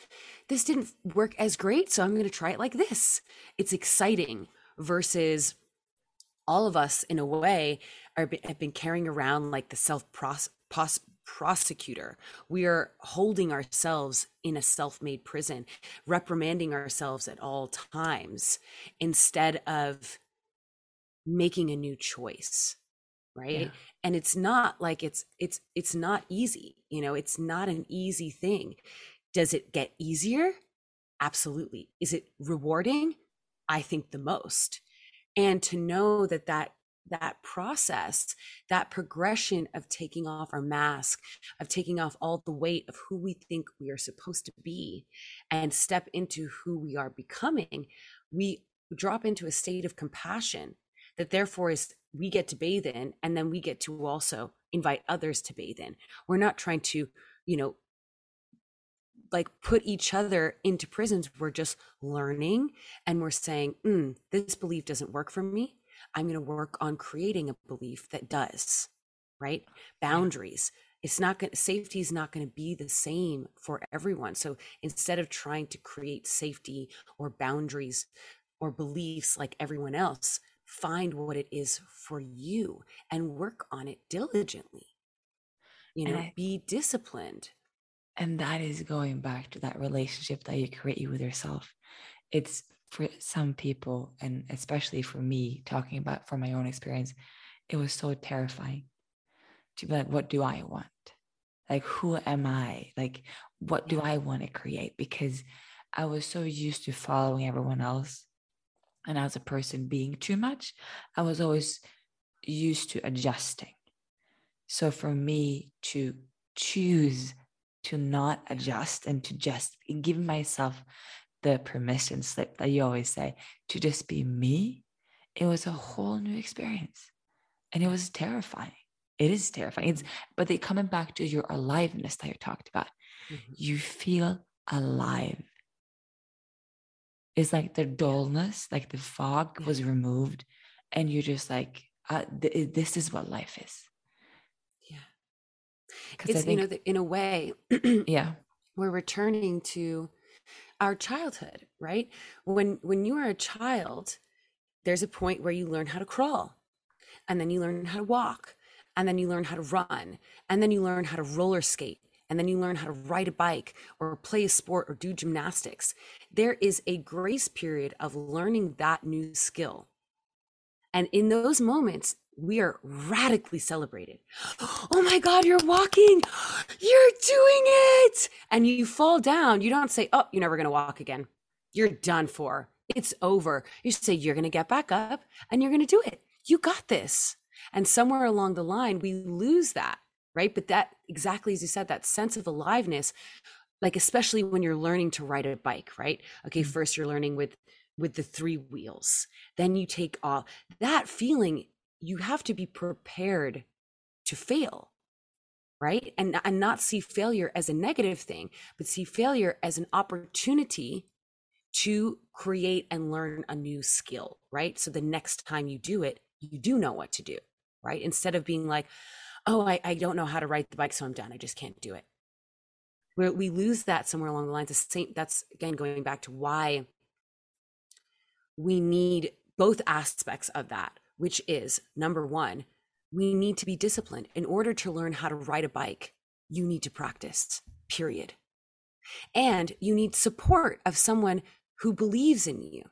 this didn't work as great, so I'm going to try it like this. It's exciting versus all of us, in a way, are have been carrying around like the self pros, pos, prosecutor. We are holding ourselves in a self-made prison, reprimanding ourselves at all times instead of making a new choice right? Yeah. and it's not like it's it's it's not easy you know? It's not an easy thing. Does it get easier? Absolutely. Is it rewarding? I think the most and to know that that that process that progression of taking off our mask of taking off all the weight of who we think we are supposed to be and step into who we are becoming we drop into a state of compassion that therefore is we get to bathe in and then we get to also invite others to bathe in. We're not trying to you know like put each other into prisons. We're just learning and we're saying mm, this belief doesn't work for me. I'm going to work on creating a belief that does right? Boundaries. It's not going to, safety is not going to be the same for everyone. So instead of trying to create safety or boundaries or beliefs like everyone else find what it is for you and work on it diligently. You know I- be disciplined And that is going back to that relationship that you create with yourself. It's for some people, and especially for me, talking about from my own experience, it was so terrifying to be like, what do I want? Like, who am I? Like, what do I want to create? Because I was so used to following everyone else. And as a person being too much, I was always used to adjusting. So for me to choose to not adjust and to just give myself the permission slip that you always say to just be me, it was a whole new experience. And it was terrifying. It is terrifying. It's but they coming back to your aliveness that you talked about. Mm-hmm. You feel alive. It's like the dullness, like the fog was removed, and you're just like, uh, th- this is what life is. It's, think, you know, in a way, yeah, we're returning to our childhood, right? When when you are a child, there's a point where you learn how to crawl, and then you learn how to walk, and then you learn how to run, and then you learn how to roller skate, and then you learn how to ride a bike or play a sport or do gymnastics. There is a grace period of learning that new skill. And in those moments, we are radically celebrated. Oh my God, you're walking. You're doing it. And you fall down. You don't say, Oh, you're never going to walk again. You're done for. It's over. You say, You're going to get back up and you're going to do it. You got this. And somewhere along the line, we lose that, right? But that, exactly as you said, that sense of aliveness, like especially when you're learning to ride a bike, right? Okay, mm-hmm. first you're learning with with the three wheels. Then you take off. That feeling, you have to be prepared to fail, right? And, and not see failure as a negative thing, but see failure as an opportunity to create and learn a new skill, right? So the next time you do it, you do know what to do, right? Instead of being like, oh, I, I don't know how to ride the bike, so I'm done. I just can't do it. we we lose that somewhere along the lines. The same, that's again going back to why we need both aspects of that, which is number one, we need to be disciplined. In order to learn how to ride a bike, you need to practice, period. And you need support of someone who believes in you.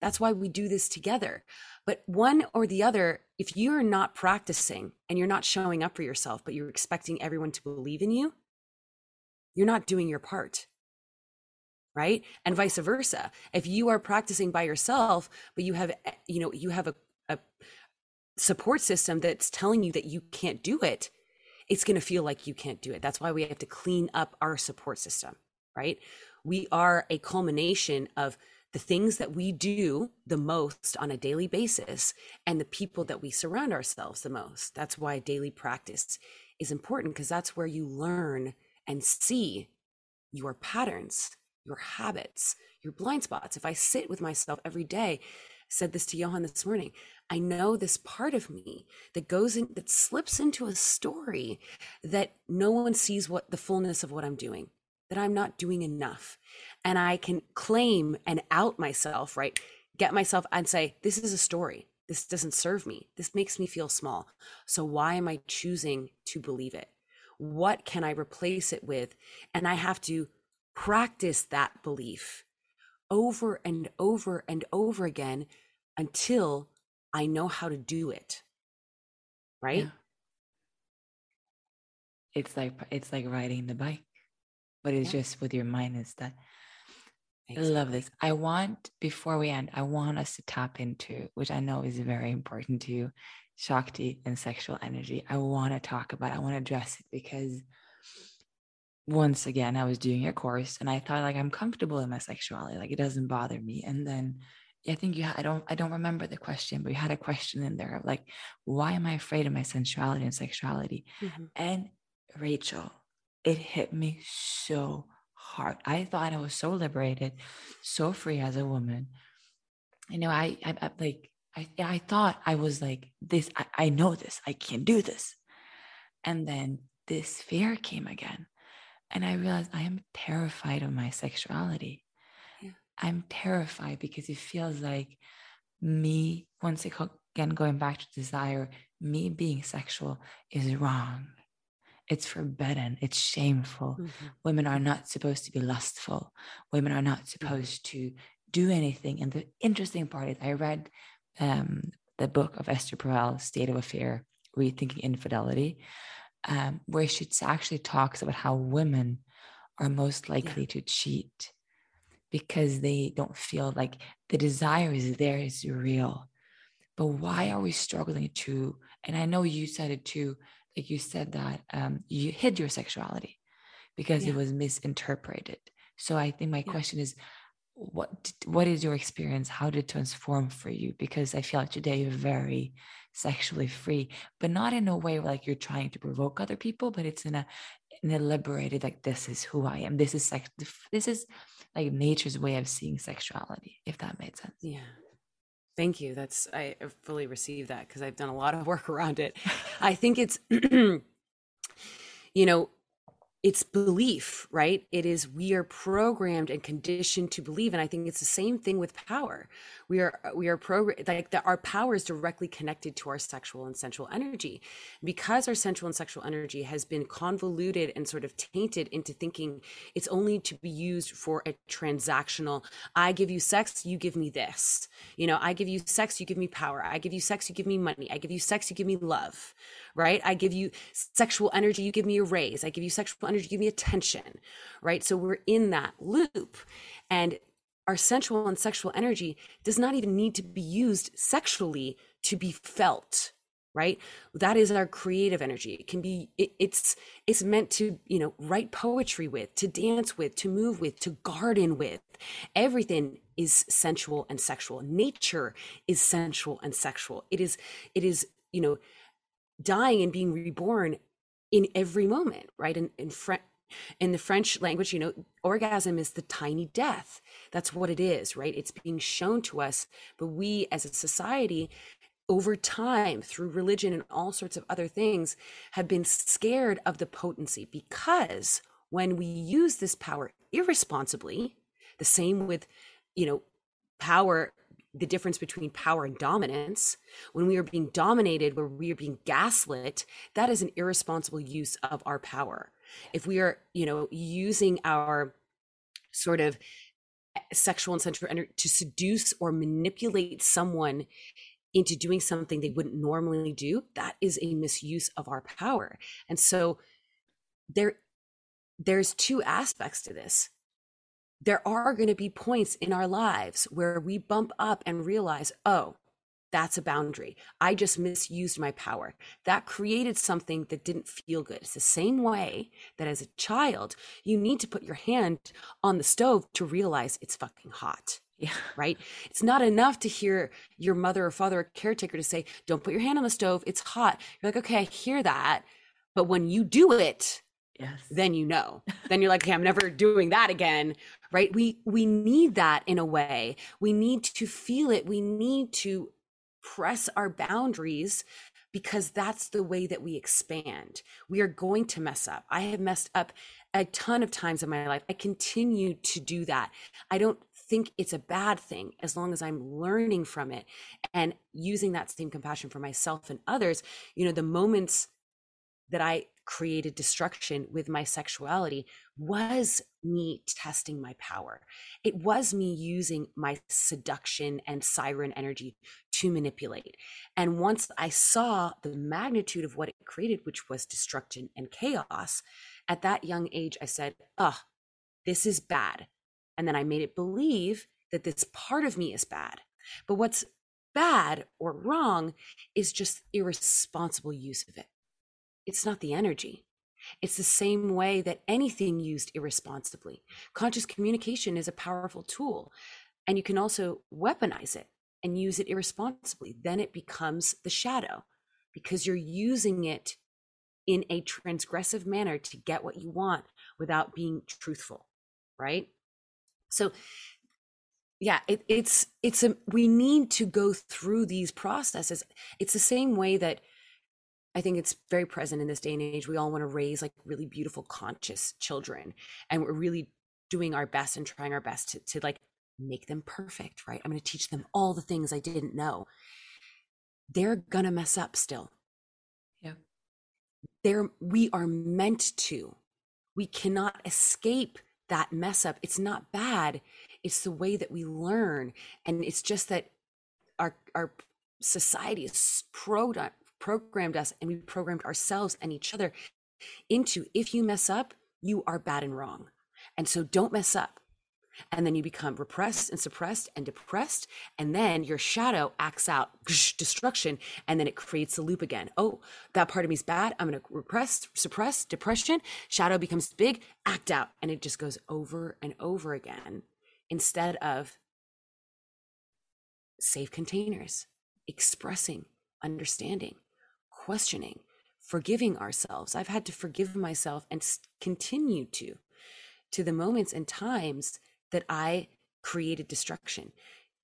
That's why we do this together. But one or the other, if you're not practicing and you're not showing up for yourself, but you're expecting everyone to believe in you, you're not doing your part right and vice versa if you are practicing by yourself but you have you know you have a, a support system that's telling you that you can't do it it's going to feel like you can't do it. That's why we have to clean up our support system right? We are a culmination of the things that we do the most on a daily basis and the people that we surround ourselves the most. That's why daily practice is important because that's where you learn and see your patterns your habits, your blind spots. If I sit with myself every day, said this to Johan this morning. I know this part of me that goes in, that slips into a story that no one sees what the fullness of what I'm doing, that I'm not doing enough. And I can claim and out myself, right? Get myself and say, this is a story. This doesn't serve me. This makes me feel small. So why am I choosing to believe it? What can I replace it with? And I have to practice that belief over and over and over again until I know how to do it. Right? Yeah. It's like it's like riding the bike, but it's yeah. just with your mind instead. Exactly. I love this. I want before we end, I want us to tap into, which I know is very important to you, Shakti and sexual energy. I want to talk about, I want to address it because once again i was doing a course and i thought like i'm comfortable in my sexuality like it doesn't bother me. And then i think you ha- i don't i don't remember the question but you had a question in there of like why am i afraid of my sensuality and sexuality? Mm-hmm. and rachel it hit me so hard. I thought i was so liberated so free as a woman. You know i i, I like I, I thought i was like this I, I know this i can do this. And then this fear came again and I realized I am terrified of my sexuality. Yeah. I'm terrified because it feels like me, once again, going back to desire, me being sexual is wrong. It's forbidden. It's shameful. Mm-hmm. Women are not supposed to be lustful. Women are not mm-hmm. supposed to do anything. And the interesting part is, I read um, the book of Esther Perel, State of Affair, Rethinking Infidelity um, where she actually talks about how women are most likely yeah. to cheat because they don't feel like the desire is there, is real. But why are we struggling to? And I know you said it too, like you said that um, you hid your sexuality because yeah. it was misinterpreted. So I think my yeah. question is, what what is your experience how did it transform for you because i feel like today you're very sexually free but not in a way like you're trying to provoke other people but it's in a in a liberated like this is who i am. This is sex this is like nature's way of seeing sexuality if that made sense. Yeah. Thank you. That's i fully receive that because i've done a lot of work around it. I think it's you know it's belief, right? It is we are programmed and conditioned to believe, and I think it's the same thing with power. We are we are programmed like that. Our power is directly connected to our sexual and sensual energy, because our sensual and sexual energy has been convoluted and sort of tainted into thinking it's only to be used for a transactional. I give you sex, you give me this. You know, I give you sex, you give me power. I give you sex, you give me money. I give you sex, you give me love right? I give you sexual energy, you give me a raise. I give you sexual energy, you give me attention, right? So we're in that loop. And our sensual and sexual energy does not even need to be used sexually to be felt right that is our creative energy it can be it, it's it's meant to you know write poetry with to dance with to move with to garden with everything is sensual and sexual nature is sensual and sexual it is it is you know dying and being reborn in every moment, right? In in, Fre- in the French language, you know, orgasm is the tiny death. That's what it is, right? It's being shown to us, but we as a society over time through religion and all sorts of other things have been scared of the potency because when we use this power irresponsibly the same with you know power the difference between power and dominance. When we are being dominated where we are being gaslit that is an irresponsible use of our power. If we are you know using our sort of sexual and sensual energy to seduce or manipulate someone into doing something they wouldn't normally do that is a misuse of our power. And so there there's two aspects to this there are going to be points in our lives where we bump up and realize, oh, that's a boundary. I just misused my power. That created something that didn't feel good. It's the same way that as a child, you need to put your hand on the stove to realize it's fucking hot. Yeah. Right. It's not enough to hear your mother or father or caretaker to say, don't put your hand on the stove. It's hot. You're like, okay, I hear that. But when you do it, yes. then you know. then you're like, okay, I'm never doing that again right? We we need that in a way. We need to feel it. We need to press our boundaries because that's the way that we expand. We are going to mess up. I have messed up a ton of times in my life. I continue to do that. I don't think it's a bad thing as long as I'm learning from it and using that same compassion for myself and others. You know, the moments that I created destruction with my sexuality was me testing my power. It was me using my seduction and siren energy to manipulate. And once I saw the magnitude of what it created, which was destruction and chaos, at that young age, I said, oh, this is bad. And then I made it believe that this part of me is bad. But what's bad or wrong is just irresponsible use of it. It's not the energy. It's the same way that anything used irresponsibly. Conscious communication is a powerful tool, and you can also weaponize it and use it irresponsibly. Then it becomes the shadow because you're using it in a transgressive manner to get what you want without being truthful, right? So, yeah, it, it's it's a we need to go through these processes. It's the same way that I think it's very present in this day and age. We all want to raise like really beautiful, conscious children, and we're really doing our best and trying our best to, to like make them perfect, right? I'm going to teach them all the things I didn't know. They're going to mess up still. Yeah. They're, we are meant to. We cannot escape that mess up. It's not bad. It's the way that we learn. And it's just that our, our society is programmed programmed us and we programmed ourselves and each other into if you mess up, you are bad and wrong. And so don't mess up. And then you become repressed and suppressed and depressed. And then your shadow acts out destruction. And then it creates the loop again. Oh, that part of me is bad. I'm going to repress, suppress, depression. Shadow becomes big, act out. And it just goes over and over again instead of safe containers, expressing, understanding, questioning, forgiving ourselves. I've had to forgive myself and continue to, to the moments and times that I created destruction.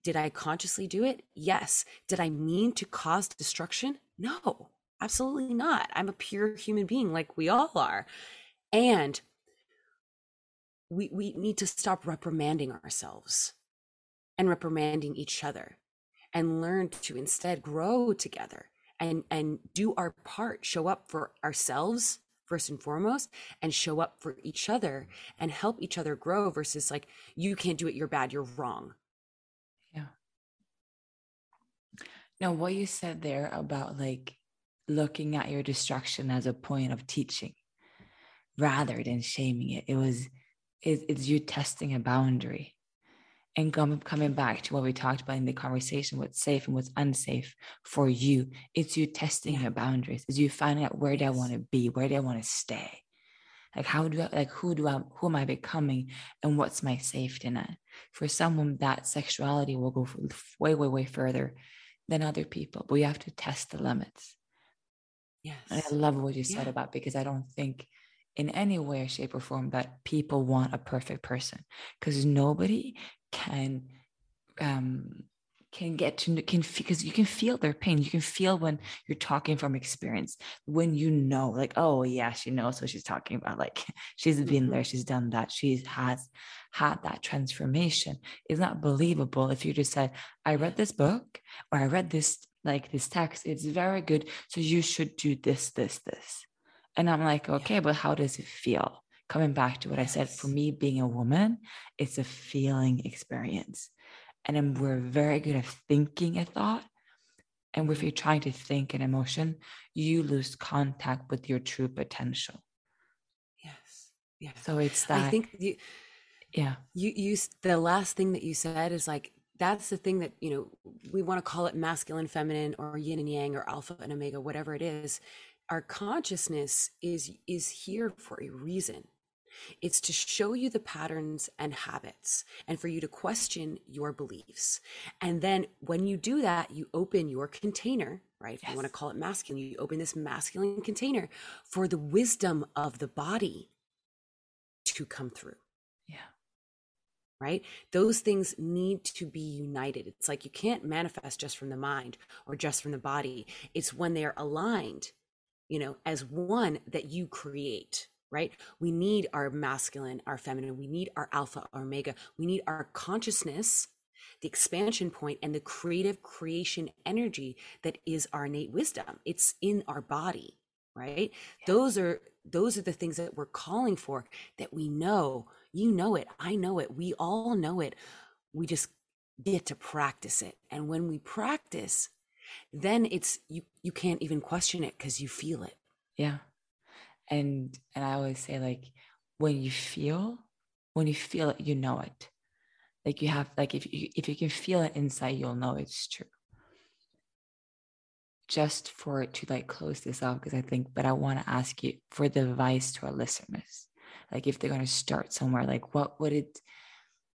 Did I consciously do it? Yes. Did I mean to cause destruction? No, absolutely not. I'm a pure human being like we all are. And we, we need to stop reprimanding ourselves and reprimanding each other and learn to instead grow together and and do our part show up for ourselves first and foremost and show up for each other and help each other grow versus like you can't do it you're bad you're wrong. Yeah. Now what you said there about like looking at your destruction as a point of teaching rather than shaming it it was it, it's you testing a boundary and come, coming back to what we talked about in the conversation what's safe and what's unsafe for you. It's you testing your boundaries. It's you finding out where do i want to be? Where do i want to stay? Like how do i like who do i who am i becoming and what's my safety net? For someone that sexuality will go way way way further than other people but you have to test the limits. Yes and i love what you said yeah. about because i don't think in any way shape or form that people want a perfect person. Because nobody can um can get to can because you can feel their pain. You can feel when you're talking from experience when you know like oh yeah she knows what she's talking about like she's been mm-hmm. there she's done that she has had that transformation. It's not believable if you just said i read this book or i read this like this text it's very good so you should do this this this and i'm like okay but how does it feel coming back to what yes. I said, for me, being a woman, it's a feeling experience. And then we're very good at thinking a thought. And if you're trying to think an emotion, you lose contact with your true potential. Yes. Yeah. So it's that. I think you, yeah. You, you, the last thing that you said is like, that's the thing that, you know, we want to call it masculine, feminine, or yin and yang, or alpha and omega, whatever it is. Our consciousness is is here for a reason it's to show you the patterns and habits and for you to question your beliefs. And then when you do that, you open your container, right? Yes. You want to call it masculine. You open this masculine container for the wisdom of the body to come through. Yeah. Right? Those things need to be united. It's like you can't manifest just from the mind or just from the body. It's when they are aligned, you know, as one that you create right? We need our masculine, our feminine, we need our alpha, our omega, we need our consciousness, the expansion point, and the creative creation energy that is our innate wisdom. It's in our body, right? Yeah. Those are those are the things that we're calling for that we know. You know it, I know it, we all know it. We just get to practice it. And when we practice, then it's you you can't even question it because you feel it. Yeah. And and i always say like when you feel when you feel it you know it. Like you have like if you if you can feel it inside you'll know it's true. Just for it to like close this off because i think but i want to ask you for the advice to our listeners. Like if they're going to start somewhere like what would it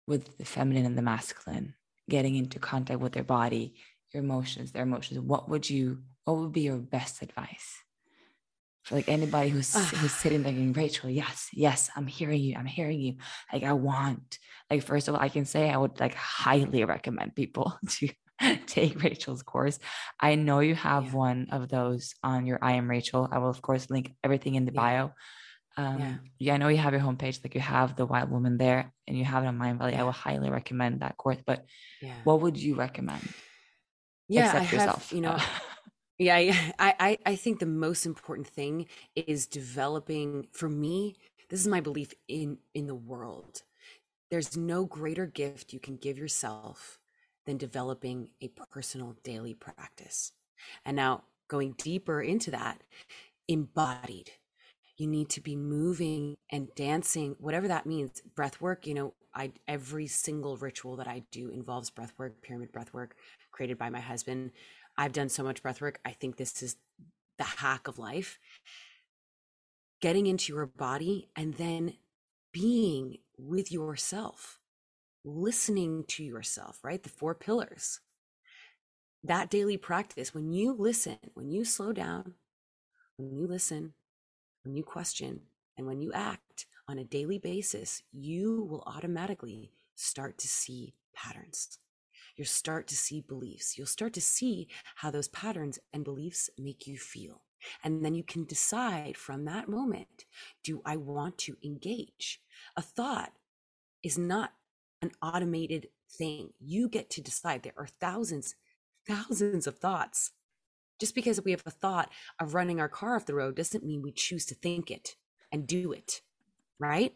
with the feminine and the masculine getting into contact with their body your emotions their emotions what would you what would be your best advice for like anybody who's who's sitting there going, Rachel, yes, yes, I'm hearing you. I'm hearing you. Like I want, like first of all, I can say I would like highly recommend people to take Rachel's course. I know you have yeah. one of those on your I am Rachel. I will of course link everything in the yeah. bio. Um, yeah. yeah, I know you have your homepage, like you have the Wild Woman there, and you have it on Mindvalley. I will highly recommend that course. But what would you recommend? Yeah, Except I have, yourself. you know, Yeah, I, I, I think the most important thing is developing. For me, this is my belief in in the world. There's no greater gift you can give yourself than developing a personal daily practice. And now, going deeper into that, embodied. You need to be moving and dancing, whatever that means. Breath work, you know, I every single ritual that I do involves breath work, pyramid breath work, created by my husband. I've done so much breath work. I think this is the hack of life. Getting into your body and then being with yourself. listening to yourself, right? The four pillars. That daily practice, when you listen, when you slow down, when you listen, when you question, and when you act on a daily basis, you will automatically start to see patterns. You'll start to see beliefs. You'll start to see how those patterns and beliefs make you feel. And then you can decide from that moment do I want to engage? A thought is not an automated thing. You get to decide. There are thousands, thousands of thoughts. Just because we have a thought of running our car off the road doesn't mean we choose to think it and do it, right?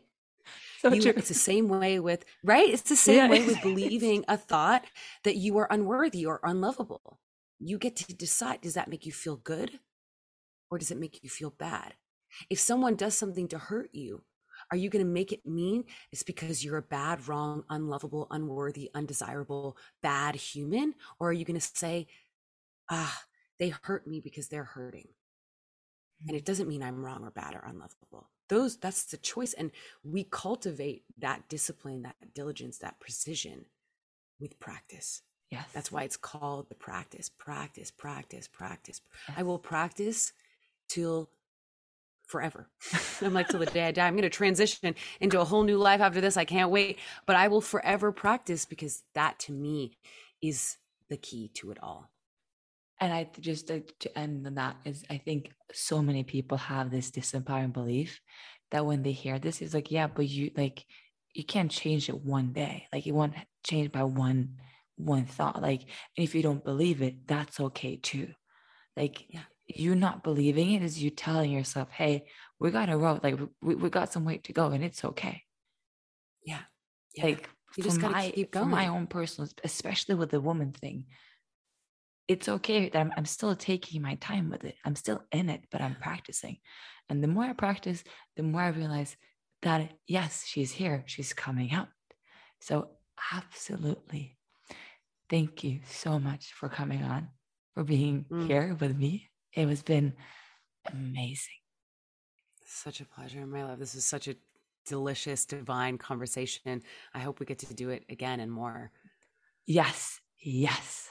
So you, it's the same way with, right? It's the same yeah. way with believing a thought that you are unworthy or unlovable. You get to decide does that make you feel good or does it make you feel bad? If someone does something to hurt you, are you going to make it mean it's because you're a bad, wrong, unlovable, unworthy, undesirable, bad human? Or are you going to say, ah, they hurt me because they're hurting? And it doesn't mean I'm wrong or bad or unlovable. Those that's the choice. And we cultivate that discipline, that diligence, that precision with practice. Yes. That's why it's called the practice. Practice, practice, practice. Yes. I will practice till forever. I'm like, till the day I die, I'm going to transition into a whole new life after this. I can't wait. But I will forever practice because that to me is the key to it all. And I just uh, like to end on that is I think so many people have this disempowering belief that when they hear this, it's like, yeah, but you like you can't change it one day. Like it won't change by one one thought. Like, and if you don't believe it, that's okay too. Like yeah you not believing it is you telling yourself, hey, we got a road, like we, we got some way to go and it's okay. Yeah. yeah. Like you just gotta my, keep going. my own personal, especially with the woman thing, it's okay that I'm, I'm still taking my time with it. I'm still in it, but I'm practicing. And the more I practice, the more I realize that yes, she's here, she's coming out. So absolutely. Thank you so much for coming on, for being mm. here with me. It has been amazing. Such a pleasure, my love. This is such a delicious, divine conversation. I hope we get to do it again and more. Yes. Yes.